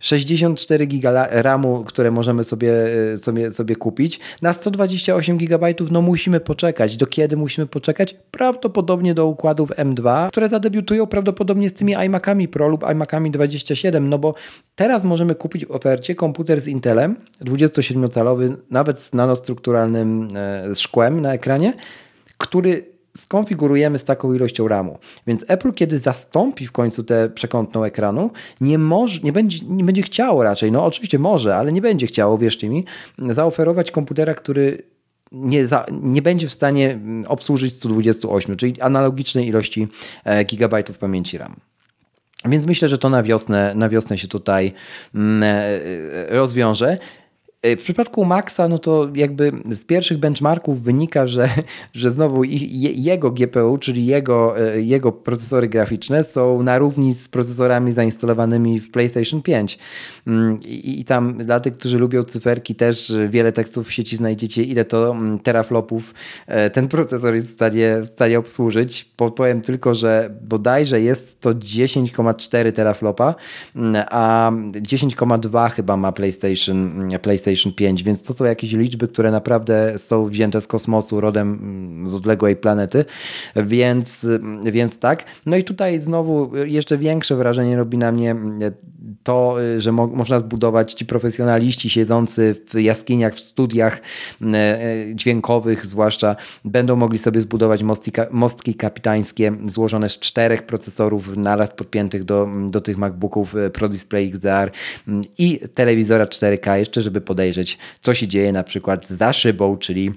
[SPEAKER 1] 64 mm, giga RAMu, które możemy sobie, y, sobie, sobie kupić. Na 128 gigabajtów no musimy poczekać. Do kiedy musimy poczekać? Prawdopodobnie do układów M2, które zadebiutują prawdopodobnie z tymi iMacami Pro lub iMacami 27, no bo teraz możemy kupić w ofercie komputer z Intelem, 27-calowy, nawet z nanostrukturalnym szkłem na ekranie, który skonfigurujemy z taką ilością RAMu. Więc Apple, kiedy zastąpi w końcu tę przekątną ekranu, nie, może, nie, będzie, nie będzie chciało raczej, no oczywiście może, ale nie będzie chciało, wierzcie mi, zaoferować komputera, który nie, za, nie będzie w stanie obsłużyć 128, czyli analogicznej ilości e, gigabajtów pamięci RAM. Więc myślę, że to na wiosnę, na wiosnę się tutaj mm, e, rozwiąże. E, w przypadku Maxa, no to jakby z pierwszych benchmarków wynika, że, że znowu jego GPU, czyli jego, e, jego procesory graficzne są na równi z procesorami zainstalowanymi w PlayStation 5. Mm, I, I, tam dla tych, którzy lubią cyferki, też wiele tekstów w sieci znajdziecie, ile to mm, teraflopów ten procesor jest w stanie, w stanie obsłużyć. Powiem tylko, że bodajże jest to 10,4 teraflopa, mm, a 10,2 chyba ma PlayStation, PlayStation PlayStation 5, więc to są jakieś liczby, które naprawdę są wzięte z kosmosu, rodem mm, z odległej planety, więc, więc tak. No i tutaj znowu jeszcze większe wrażenie robi na mnie mm, to, że mo można zbudować ci profesjonaliści siedzący w jaskiniach, w studiach mm, e, dźwiękowych zwłaszcza, będą mogli sobie zbudować mostki, kapitańskie złożone z czterech procesorów naraz podpiętych do, do tych MacBooków e, Pro Display XDR i telewizora 4K jeszcze, żeby podejść podejrzeć, co się dzieje na przykład za szybą, czyli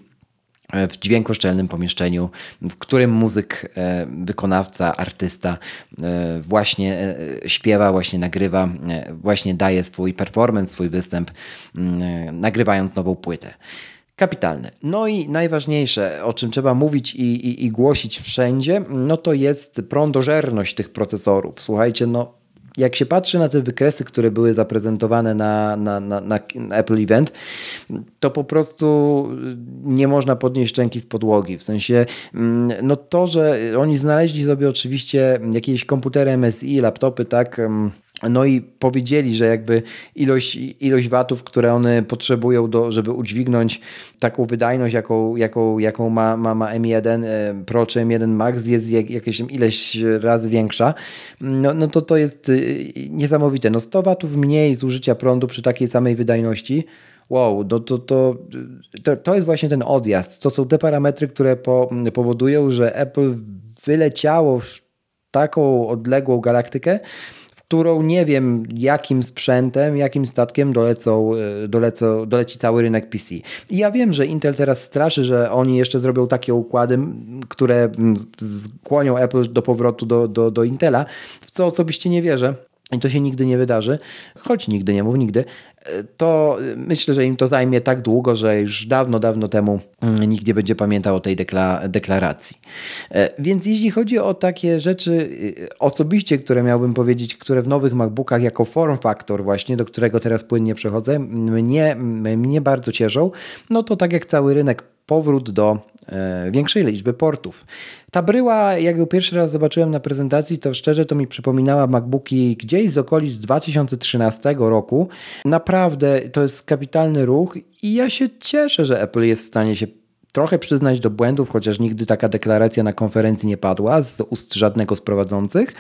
[SPEAKER 1] e, w dźwiękoszczelnym pomieszczeniu, w którym muzyk, e, wykonawca, artysta e, właśnie śpiewa, właśnie nagrywa, właśnie daje swój performance, swój występ, nagrywając nową płytę. Kapitalne. No i najważniejsze, o czym trzeba mówić i, i, i głosić wszędzie, no to jest prądożerność tych procesorów. Słuchajcie, no jak się patrzy na te wykresy, które były zaprezentowane na, na, na, na, Apple Event, to po prostu nie można podnieść szczęki z podłogi. W sensie, mm, no to, że oni znaleźli sobie oczywiście jakieś komputery MSI, laptopy, tak, mm, no i powiedzieli, że jakby ilość, ilość watów, które one potrzebują, do, żeby udźwignąć taką wydajność, jaką, jaką, jaką ma, ma, ma M1 e, Pro czy M1 Max, jest jak, jakieś ileś razy większa, no, no to to jest e, niesamowite. No 100 watów mniej zużycia prądu przy takiej samej wydajności, wow, no to, to, to, to jest właśnie ten odjazd. To są te parametry, które po, powodują, że Apple wyleciało w taką odległą galaktykę, którą nie wiem jakim sprzętem, jakim statkiem dolecą, e, dolecą, doleci cały rynek PC. I ja wiem, że Intel teraz straszy, że oni jeszcze zrobią takie układy, które skłonią Apple do powrotu do, do, do Intela, w co osobiście nie wierzę. I to się nigdy nie wydarzy, choć nigdy nie mów nigdy, to myślę, że im to zajmie tak długo, że już dawno, dawno temu mm, nikt nie będzie pamiętał o tej dekla deklaracji. E, więc jeśli chodzi o takie rzeczy y, osobiście, które miałbym powiedzieć, które w nowych MacBookach jako form factor właśnie, do którego teraz płynnie przechodzę, mnie, mnie bardzo cieszą, no to tak jak cały rynek powrót do e, większej liczby portów. Ta bryła, jak ją pierwszy raz zobaczyłem na prezentacji, to szczerze to mi przypominała MacBooki gdzieś z okolic 2013 roku. Naprawdę to jest kapitalny ruch i ja się cieszę, że Apple jest w stanie się trochę przyznać do błędów, chociaż nigdy taka deklaracja na konferencji nie padła z ust żadnego z prowadzących.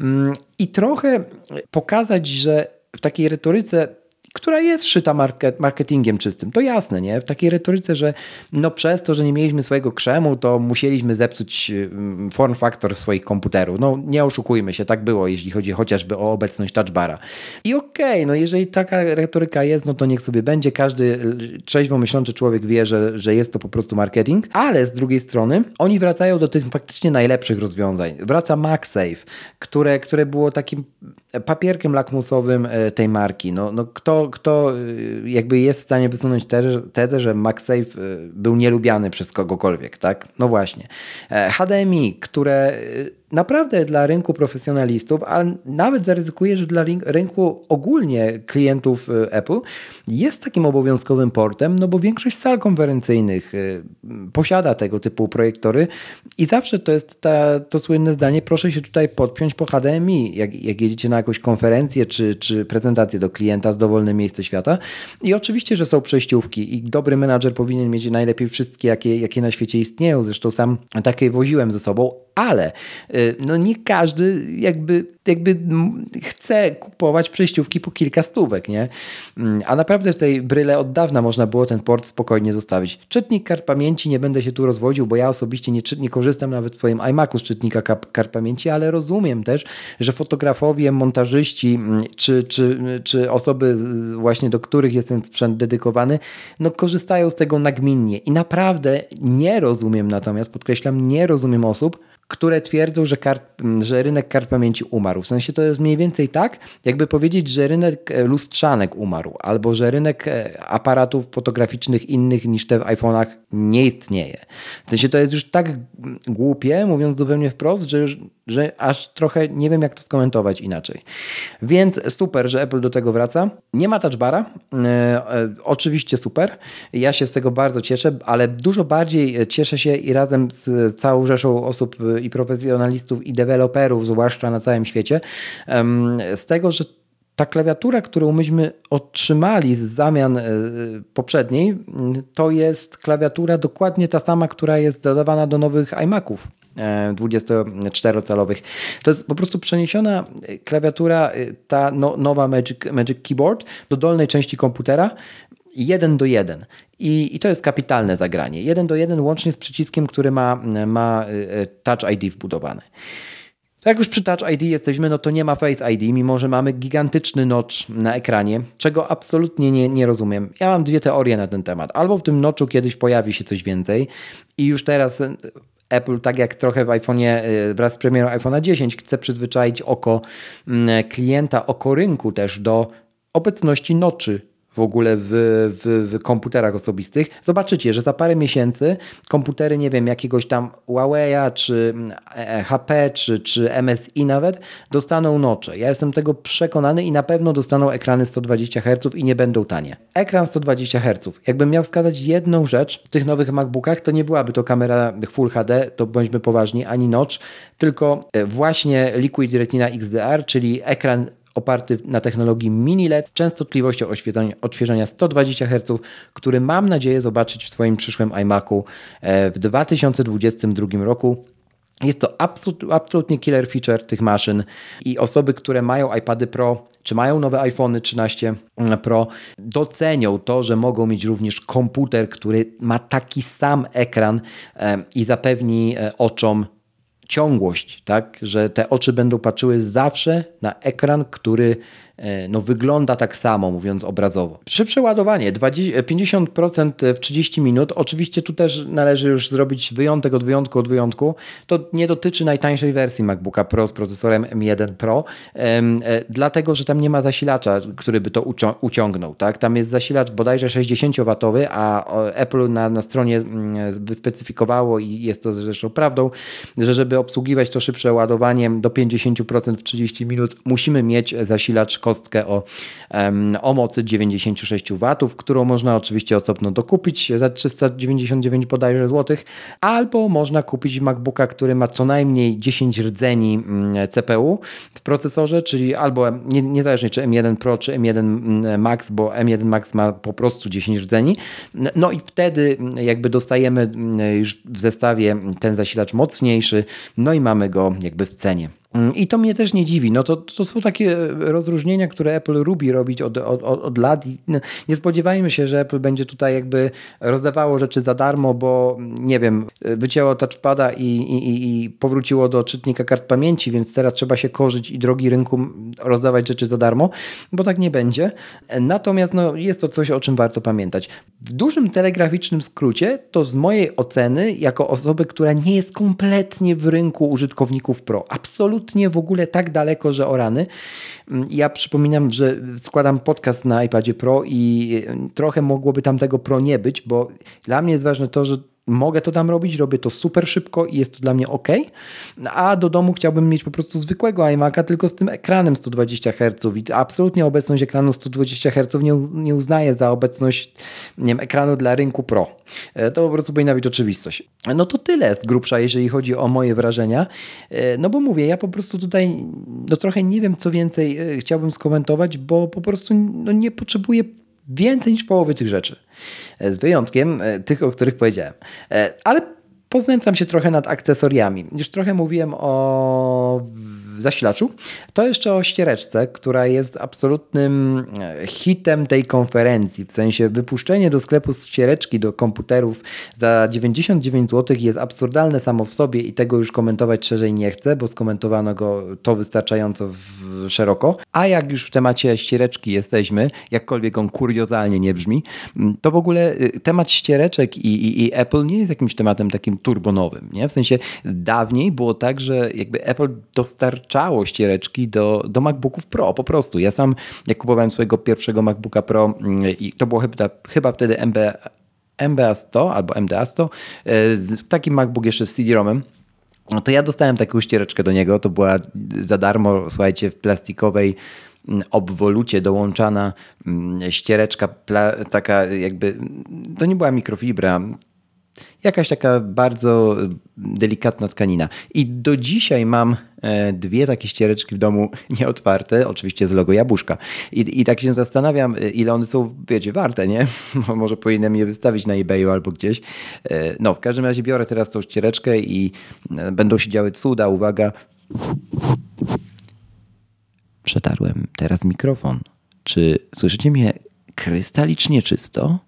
[SPEAKER 1] Mm, I trochę pokazać, że w takiej retoryce która jest szyta market, marketingiem czystym. To jasne, nie? W takiej retoryce, że no przez to, że nie mieliśmy swojego krzemu, to musieliśmy zepsuć mm, form factor swoich komputerów. No nie oszukujmy się, tak było, jeśli chodzi chociażby o obecność touchbara. I okej, okay, no jeżeli taka retoryka jest, no to niech sobie będzie. Każdy trzeźwo myślący człowiek wie, że, że jest to po prostu marketing, ale z drugiej strony oni wracają do tych faktycznie najlepszych rozwiązań. Wraca MagSafe, które, które było takim papierkiem lakmusowym e, tej marki. No, no kto, kto e, jakby jest w stanie wysunąć tezę, że MagSafe e, był nielubiany przez kogokolwiek, tak? No właśnie. HDMI, które naprawdę dla rynku profesjonalistów, a nawet zaryzykuję, że dla rynku ogólnie klientów y, Apple jest takim obowiązkowym portem, no bo większość sal konferencyjnych y, posiada tego typu projektory i zawsze to jest ta, to słynne zdanie, proszę się tutaj podpiąć po HDMI, jak, jak jedziecie na jakąś konferencję czy, czy prezentację do klienta z dowolnym miejsca świata. I oczywiście, że są przejściówki i dobry menadżer powinien mieć najlepiej wszystkie, jakie, jakie na świecie istnieją. Zresztą sam takie woziłem ze sobą, ale y, no nie każdy jakby, jakby chce kupować przejściówki po kilka stówek, nie? Mm, a naprawdę w tej bryle od dawna można było ten port spokojnie zostawić. Czytnik kart pamięci, nie będę się tu rozwodził, bo ja osobiście nie, nie korzystam nawet w swoim iMacu z czytnika kart pamięci, ale rozumiem też, że fotografowie, montażyści mm, czy, czy, czy osoby właśnie do których jest ten sprzęt dedykowany, no korzystają z tego nagminnie i naprawdę nie rozumiem natomiast, podkreślam, nie rozumiem osób, które twierdzą, że, kart, że rynek kart pamięci umarł. W sensie to jest mniej więcej tak, jakby powiedzieć, że rynek e, lustrzanek umarł, albo że rynek e, aparatów fotograficznych innych niż te w iPhone'ach nie istnieje. W sensie to jest już tak głupie, mówiąc zupełnie wprost, że, już, że aż trochę nie wiem, jak to skomentować inaczej. Więc super, że Apple do tego wraca. Nie ma touchbara. E, e, oczywiście super. Ja się z tego bardzo cieszę, ale dużo bardziej cieszę się i razem z całą rzeszą osób i profesjonalistów i deweloperów, zwłaszcza na całym świecie, z tego, że ta klawiatura, którą myśmy otrzymali z zamian e, poprzedniej, to jest klawiatura dokładnie ta sama, która jest dodawana do nowych iMaców 24-calowych. To jest po prostu przeniesiona klawiatura, e, ta no, nowa Magic, Magic Keyboard do dolnej części komputera, jeden do jeden. I, I, to jest kapitalne zagranie. Jeden do jeden łącznie z przyciskiem, który ma, ma e, Touch ID wbudowany. Jak już przy Touch ID jesteśmy, no to nie ma Face ID, mimo że mamy gigantyczny notch na ekranie, czego absolutnie nie, nie rozumiem. Ja mam dwie teorie na ten temat. Albo w tym notchu kiedyś pojawi się coś więcej i już teraz e, Apple, tak jak trochę w iPhone'ie e, wraz z premierą iPhone'a 10, chce przyzwyczaić oko klienta, oko rynku też do obecności noczy w ogóle w, w, w, komputerach osobistych, zobaczycie, że za parę miesięcy komputery, nie wiem, jakiegoś tam Huawei'a, czy e, HP, czy, czy MSI nawet, dostaną nocze. Ja jestem tego przekonany i na pewno dostaną ekrany 120 Hz i nie będą tanie. Ekran 120 Hz. Jakbym miał wskazać jedną rzecz w tych nowych MacBookach, to nie byłaby to kamera Full HD, to bądźmy poważni, ani notch, tylko e, właśnie Liquid Retina XDR, czyli ekran oparty na technologii mini LED z częstotliwością odświeżania 120 Hz, który mam nadzieję zobaczyć w swoim przyszłym iMacu e, w 2022 roku. Jest to absolutnie killer feature tych maszyn i osoby, które mają iPady Pro czy mają nowe iPhony 13 Pro, docenią to, że mogą mieć również komputer, który ma taki sam ekran e, i zapewni e, oczom ciągłość, tak, że te oczy będą patrzyły zawsze na ekran, który no, wygląda tak samo, mówiąc obrazowo. Przy przeładowanie 50% w 30 minut, oczywiście tu też należy już zrobić wyjątek od wyjątku od wyjątku. To nie dotyczy najtańszej wersji MacBooka Pro z procesorem M1 Pro, e, dlatego że tam nie ma zasilacza, który by to uciągnął. Tak? Tam jest zasilacz bodajże 60W, a Apple na, na stronie mm, wyspecyfikowało i jest to zresztą prawdą, że żeby obsługiwać to szybsze ładowanie do 50% w 30 minut, musimy mieć zasilacz kostkę o, o mocy 96 W, którą można oczywiście osobno dokupić za 399 bodajże złotych, albo można kupić MacBooka, który ma co najmniej 10 rdzeni mm, CPU w procesorze, czyli albo nie, niezależnie czy M1 Pro, czy M1 mm, Max, bo M1 Max ma po prostu 10 rdzeni. No i wtedy mm, jakby dostajemy już w zestawie ten zasilacz mocniejszy, no i mamy go jakby w cenie. Mm, I to mnie też nie dziwi. No to, to są takie rozróżnienia, które Apple lubi robić od, od, od lat. Nie spodziewajmy się, że Apple będzie tutaj jakby rozdawało rzeczy za darmo, bo nie wiem, wycięło touchpada i, i, i powróciło do czytnika kart pamięci, więc teraz trzeba się korzyć i drogi rynku rozdawać rzeczy za darmo, bo tak nie będzie. Natomiast no, jest to coś, o czym warto pamiętać. W dużym telegraficznym skrócie, to z mojej oceny, jako osoby, która nie jest kompletnie w rynku użytkowników Pro, absolutnie w ogóle tak daleko, że o rany. Mm, ja przypominam, że składam podcast na iPadzie Pro i trochę mogłoby tam tego Pro nie być, bo dla mnie jest ważne to, że mogę to tam robić, robię to super szybko i jest to dla mnie ok, a do domu chciałbym mieć po prostu zwykłego iMac'a, tylko z tym ekranem 120 Hz i absolutnie obecność ekranu 120 Hz nie, nie uznaję za obecność nie wiem, ekranu dla rynku Pro. E, to po prostu powinna być oczywistość. No to tyle z grubsza, jeżeli chodzi o moje wrażenia. E, no bo mówię, ja po prostu tutaj no trochę nie wiem, co więcej e, chciałbym skomentować, bo po prostu no nie potrzebuję więcej niż połowy tych rzeczy. Z wyjątkiem e, tych, o których powiedziałem. E, ale poznęcam się trochę nad akcesoriami. Już trochę mówiłem o zasilaczu, to jeszcze o ściereczce, która jest absolutnym e, hitem tej konferencji. W sensie wypuszczenie do sklepu ściereczki do komputerów za 99 zł jest absurdalne samo w sobie i tego już komentować szerzej nie chcę, bo skomentowano go to wystarczająco szeroko. A jak już w temacie ściereczki jesteśmy, jakkolwiek on kuriozalnie nie brzmi, to w ogóle y, temat ściereczek i, i, i Apple nie jest jakimś tematem takim turbonowym. Nie? W sensie dawniej było tak, że jakby Apple dostarczało dostarczało ściereczki do, do MacBooków Pro, po prostu. Ja sam, jak kupowałem swojego pierwszego MacBooka Pro mm, i to było chyba, chyba wtedy MB, MBA 100 albo MDA 100, e, z takim MacBook jeszcze z CD-ROMem, no to ja dostałem taką ściereczkę do niego, to była za darmo, słuchajcie, w plastikowej mm, obwolucie dołączana mm, ściereczka, taka jakby, to nie była mikrofibra, jakaś taka bardzo delikatna tkanina. I do dzisiaj mam e, dwie takie ściereczki w domu nieotwarte, oczywiście z logo jabłuszka. I, I tak się zastanawiam, e, ile one są, wiecie, warte, nie? Może powinienem je wystawić na eBayu albo gdzieś. E, no, w każdym razie biorę teraz tą ściereczkę i będą się działy cuda. Uwaga. Przetarłem teraz mikrofon. Czy słyszycie mnie krystalicznie czysto?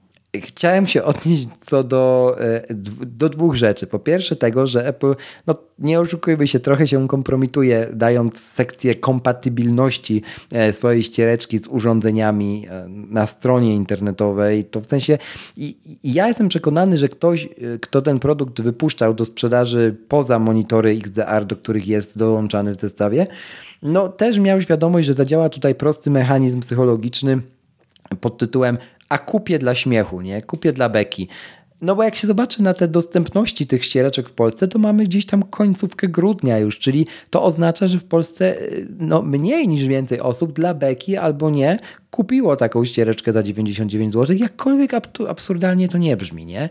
[SPEAKER 1] Chciałem się odnieść co do, e, do dwóch rzeczy. Po pierwsze tego, że Apple, no nie oszukujmy się, trochę się kompromituje, dając sekcję kompatybilności e, swojej ściereczki z urządzeniami e, na stronie internetowej. To w sensie, i, i ja jestem przekonany, że ktoś, kto ten produkt wypuszczał do sprzedaży poza monitory XDR, do których jest dołączany w zestawie, no też miał świadomość, że zadziała tutaj prosty mechanizm psychologiczny pod tytułem a kupię dla śmiechu, nie? Kupię dla beki. No bo jak się zobaczy na te dostępności tych ściereczek w Polsce, to mamy gdzieś tam końcówkę grudnia już, czyli to oznacza, że w Polsce y, no, mniej niż więcej osób dla beki albo nie kupiło taką ściereczkę za 99 zł, jakkolwiek absurdalnie to nie brzmi, nie?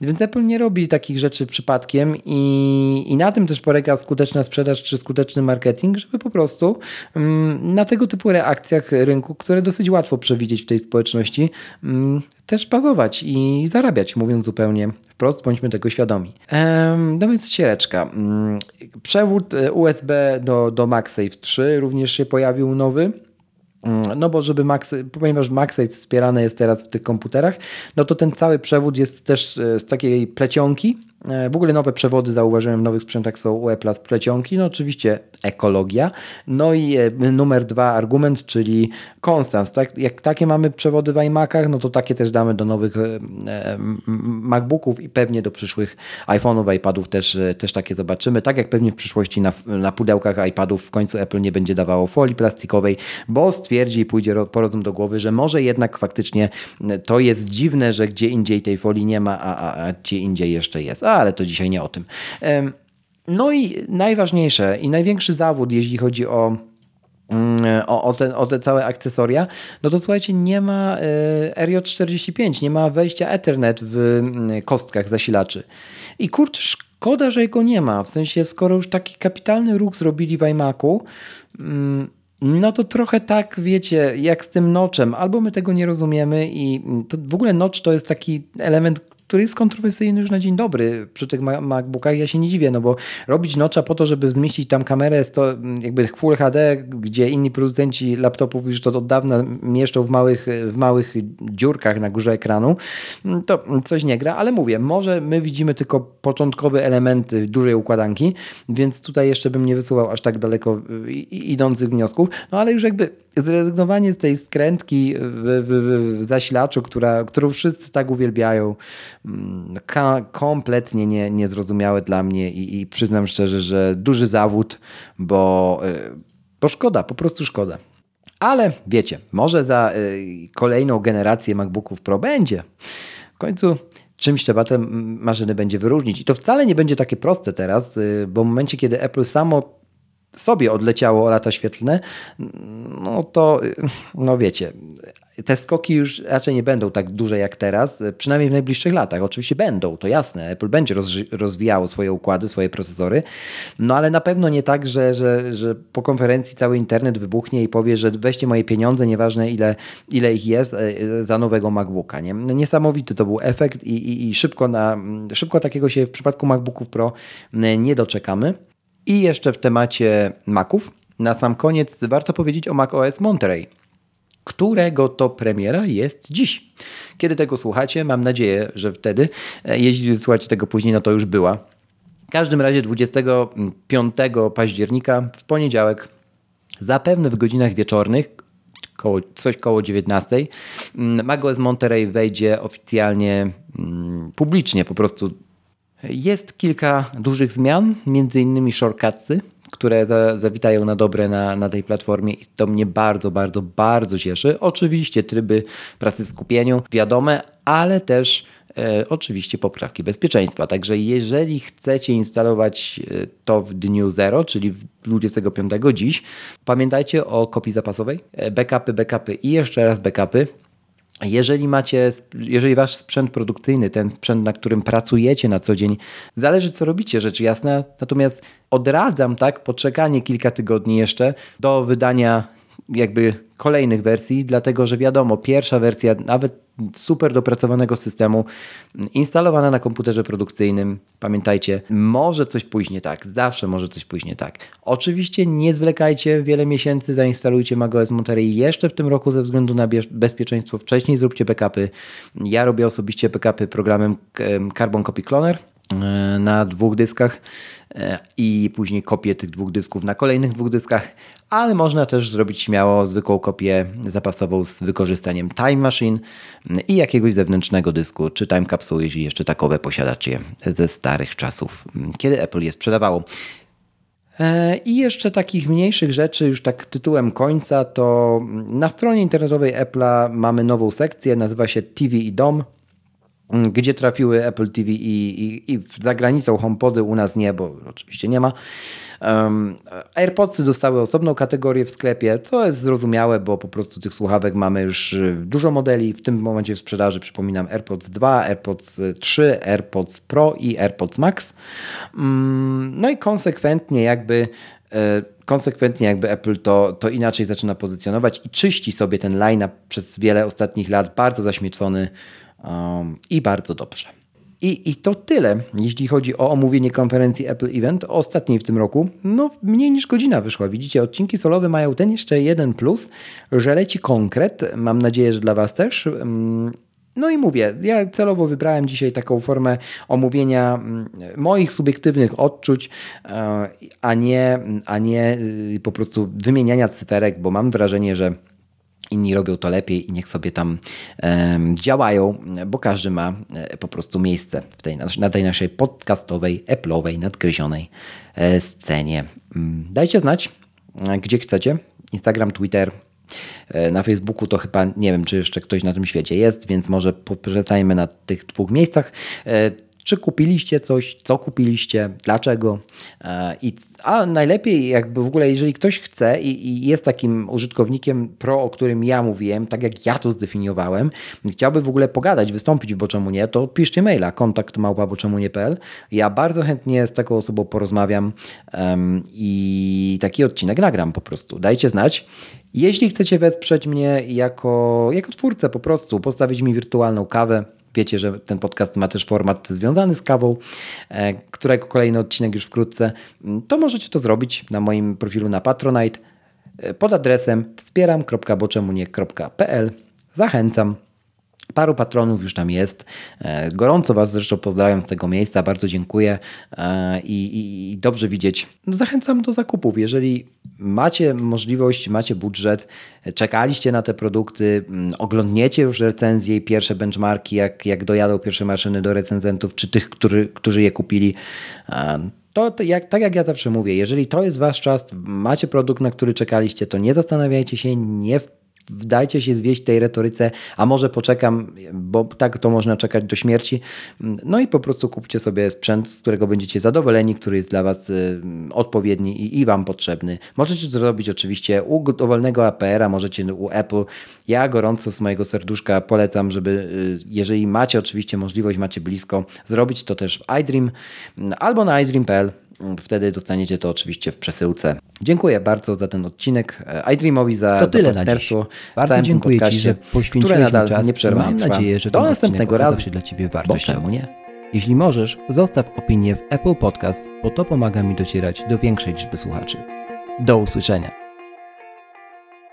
[SPEAKER 1] Więc Apple nie robi takich rzeczy przypadkiem i, i na tym też polega skuteczna sprzedaż czy skuteczny marketing, żeby po prostu um, na tego typu reakcjach rynku, które dosyć łatwo przewidzieć w tej społeczności, um, też bazować i zarabiać, mówiąc zupełnie wprost, bądźmy tego świadomi. Um, no więc ściereczka. Um, przewód e, USB do, do MagSafe 3 również się pojawił nowy. Mm, no bo żeby Max, ponieważ MagSafe wspierane jest teraz w tych komputerach, no to ten cały przewód jest też e, z takiej plecionki, w ogóle nowe przewody zauważyłem w nowych sprzętach są UE Plus plecionki, no oczywiście ekologia. No i e, numer dwa argument, czyli konstans. Tak? Jak takie mamy przewody w iMacach, no to takie też damy do nowych e, MacBooków i pewnie do przyszłych iPhone'ów, iPadów też, też takie zobaczymy. Tak jak pewnie w przyszłości na, na pudełkach iPadów w końcu Apple nie będzie dawało folii plastikowej, bo stwierdzi i pójdzie porozum do głowy, że może jednak faktycznie to jest dziwne, że gdzie indziej tej folii nie ma, a, a, a gdzie indziej jeszcze jest. Ale to dzisiaj nie o tym. No i najważniejsze i największy zawód, jeśli chodzi o mm, o, o, te, o te całe akcesoria, no to słuchajcie, nie ma e, RJ45, nie ma wejścia Ethernet w mm, kostkach zasilaczy. I kurczę, szkoda, że jego nie ma. W sensie, skoro już taki kapitalny ruch zrobili w iMacu, mm, no to trochę tak, wiecie, jak z tym noczem. Albo my tego nie rozumiemy i to w ogóle nocz to jest taki element, który jest kontrowersyjny już na dzień dobry przy tych MacBookach. Ja się nie dziwię, no bo robić nocza po to, żeby zmieścić tam kamerę, jest to jakby Full HD, gdzie inni producenci laptopów już to od dawna mieszczą w małych, w małych dziurkach na górze ekranu, to coś nie gra, ale mówię, może my widzimy tylko początkowe elementy dużej układanki, więc tutaj jeszcze bym nie wysuwał aż tak daleko idących wniosków, no ale już jakby zrezygnowanie z tej skrętki w, w, w zasilaczu, która, którą wszyscy tak uwielbiają, mm, kompletnie nie, niezrozumiałe dla mnie i, i przyznam szczerze, że duży zawód, bo, y, bo szkoda, po prostu szkoda. Ale wiecie, może za y, kolejną generację MacBooków Pro będzie. W końcu czymś trzeba te maszyny będzie wyróżnić. I to wcale nie będzie takie proste teraz, y, bo w momencie, kiedy Apple samo sobie odleciało lata świetlne, no to, no wiecie, te skoki już raczej nie będą tak duże jak teraz, przynajmniej w najbliższych latach. Oczywiście będą, to jasne. Apple będzie rozwijało swoje układy, swoje procesory, no ale na pewno nie tak, że, że, że po konferencji cały internet wybuchnie i powie, że weźcie moje pieniądze, nieważne ile, ile ich jest, e, za nowego MacBooka. Nie? No niesamowity to był efekt i, i, i szybko, na, szybko takiego się w przypadku MacBooków Pro nie doczekamy. I jeszcze w temacie Maców, na sam koniec warto powiedzieć o macOS Monterey, którego to premiera jest dziś. Kiedy tego słuchacie, mam nadzieję, że wtedy, e, jeśli słuchacie tego później, no to już była. W każdym razie 25 października w poniedziałek, zapewne w godzinach wieczornych, koło, coś koło 19, mm, macOS Monterey wejdzie oficjalnie mm, publicznie, po prostu jest kilka dużych zmian, między innymi shortcutsy, które za, zawitają na dobre na, na tej platformie i to mnie bardzo, bardzo, bardzo cieszy. Oczywiście tryby pracy w skupieniu, wiadome, ale też e, oczywiście poprawki bezpieczeństwa. Także jeżeli chcecie instalować e, to w dniu 0, czyli 25 dziś, pamiętajcie o kopii zapasowej, e, backupy, backupy i jeszcze raz backupy. Jeżeli macie, jeżeli wasz sprzęt produkcyjny, ten sprzęt, na którym pracujecie na co dzień, zależy co robicie, rzecz jasna. Natomiast odradzam tak poczekanie kilka tygodni jeszcze do wydania jakby kolejnych wersji, dlatego że wiadomo, pierwsza wersja nawet super dopracowanego systemu, instalowana na komputerze produkcyjnym. Pamiętajcie, może coś pójść nie tak, zawsze może coś pójść nie tak. Oczywiście nie zwlekajcie wiele miesięcy, zainstalujcie macOS Monterey jeszcze w tym roku ze względu na bezpieczeństwo. Wcześniej zróbcie backupy. Ja robię osobiście backupy programem Carbon Copy Cloner na dwóch dyskach e, i później kopię tych dwóch dysków na kolejnych dwóch dyskach, ale można też zrobić śmiało zwykłą kopię zapasową z wykorzystaniem Time Machine i jakiegoś zewnętrznego dysku, czy Time Capsule, jeśli jeszcze takowe posiadacie ze starych czasów, kiedy Apple je sprzedawało. E, I jeszcze takich mniejszych rzeczy, już tak tytułem końca, to na stronie internetowej Apple'a mamy nową sekcję, nazywa się TV i Dom. Mm, gdzie trafiły Apple TV i, i, i za granicą HomePody, u nas nie, bo oczywiście nie ma. Um, AirPodsy dostały osobną kategorię w sklepie, co jest zrozumiałe, bo po prostu tych słuchawek mamy już y, dużo modeli. W tym momencie w sprzedaży przypominam AirPods 2, AirPods 3, AirPods Pro i AirPods Max. Um, no i konsekwentnie jakby e, konsekwentnie jakby Apple to, to inaczej zaczyna pozycjonować i czyści sobie ten line-up przez wiele ostatnich lat, bardzo zaśmiecony um, i bardzo dobrze. I, I to tyle, jeśli chodzi o omówienie konferencji Apple Event, ostatniej w tym roku. No, mniej niż godzina wyszła. Widzicie, odcinki solowe mają ten jeszcze jeden plus, że leci konkret. Mam nadzieję, że dla Was też. No i mówię, ja celowo wybrałem dzisiaj taką formę omówienia mm, moich subiektywnych odczuć, e, a nie, a nie y, po prostu wymieniania cyferek, bo mam wrażenie, że inni robią to lepiej i niech sobie tam działają, bo każdy ma e, po prostu miejsce w tej, na tej naszej podcastowej, Apple'owej, nadgryzionej e, scenie. Mm, dajcie znać, e, gdzie chcecie. Instagram, Twitter, na Facebooku to chyba nie wiem, czy jeszcze ktoś na tym świecie jest, więc może poprzestajmy na tych dwóch miejscach czy kupiliście coś, co kupiliście, dlaczego. E, I, a najlepiej jakby w ogóle, jeżeli ktoś chce i, i, jest takim użytkownikiem pro, o którym ja mówiłem, tak jak ja to zdefiniowałem, chciałby w ogóle pogadać, wystąpić w Boczemu Nie, to piszcie maila kontakt małpa nie.pl. Ja bardzo chętnie z taką osobą porozmawiam um, i taki odcinek nagram po prostu. Dajcie znać. Jeśli chcecie wesprzeć mnie jako, jako twórcę po prostu, postawić mi wirtualną kawę, wiecie, że ten podcast ma też format związany z kawą, e, którego kolejny odcinek już wkrótce, mm, to możecie to zrobić na moim profilu na Patronite e, pod adresem wspieram.boczemunie.pl. Zachęcam. Paru patronów już tam jest. E, gorąco Was zresztą pozdrawiam z tego miejsca, bardzo dziękuję e, i, i, i, dobrze widzieć. Zachęcam do zakupów. Jeżeli macie możliwość, macie budżet, czekaliście na te produkty, mm, oglądniecie już recenzje i pierwsze benchmarki, jak, jak dojadą pierwsze maszyny do recenzentów, czy tych, którzy, którzy je kupili, e, to, to jak, tak jak ja zawsze mówię, jeżeli to jest Wasz czas, macie produkt, na który czekaliście, to nie zastanawiajcie się, nie wdajcie się zwieść tej retoryce, a może poczekam, bo tak to można czekać do śmierci. No i po prostu kupcie sobie sprzęt, z którego będziecie zadowoleni, który jest dla Was y, odpowiedni i, i Wam potrzebny. Możecie to zrobić oczywiście u dowolnego APR-a, możecie u Apple. Ja gorąco z mojego serduszka polecam, żeby y, jeżeli macie oczywiście możliwość, macie blisko, zrobić to też w iDream albo na iDream.pl Wtedy dostaniecie to oczywiście w przesyłce. Dziękuję bardzo za ten odcinek. E, iDreamowi za,
[SPEAKER 2] to tyle za partnerstwo. Bardzo dziękuję Ci, że poświęciłeś
[SPEAKER 1] które nadal
[SPEAKER 2] czas.
[SPEAKER 1] nieprzerwanie
[SPEAKER 2] Mam nadzieję, że
[SPEAKER 1] do następnego razu
[SPEAKER 2] się dla Ciebie wartościowy.
[SPEAKER 1] czemu nie?
[SPEAKER 2] Jeśli możesz, zostaw opinię w Apple Podcast, bo to pomaga mi docierać do większej liczby słuchaczy. Do usłyszenia.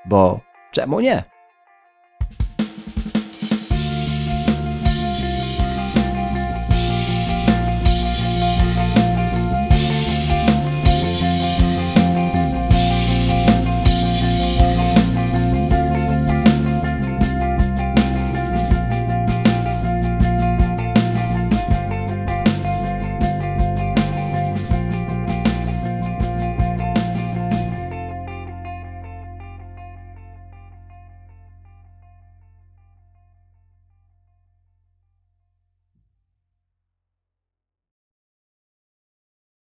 [SPEAKER 2] Bo czemu nie?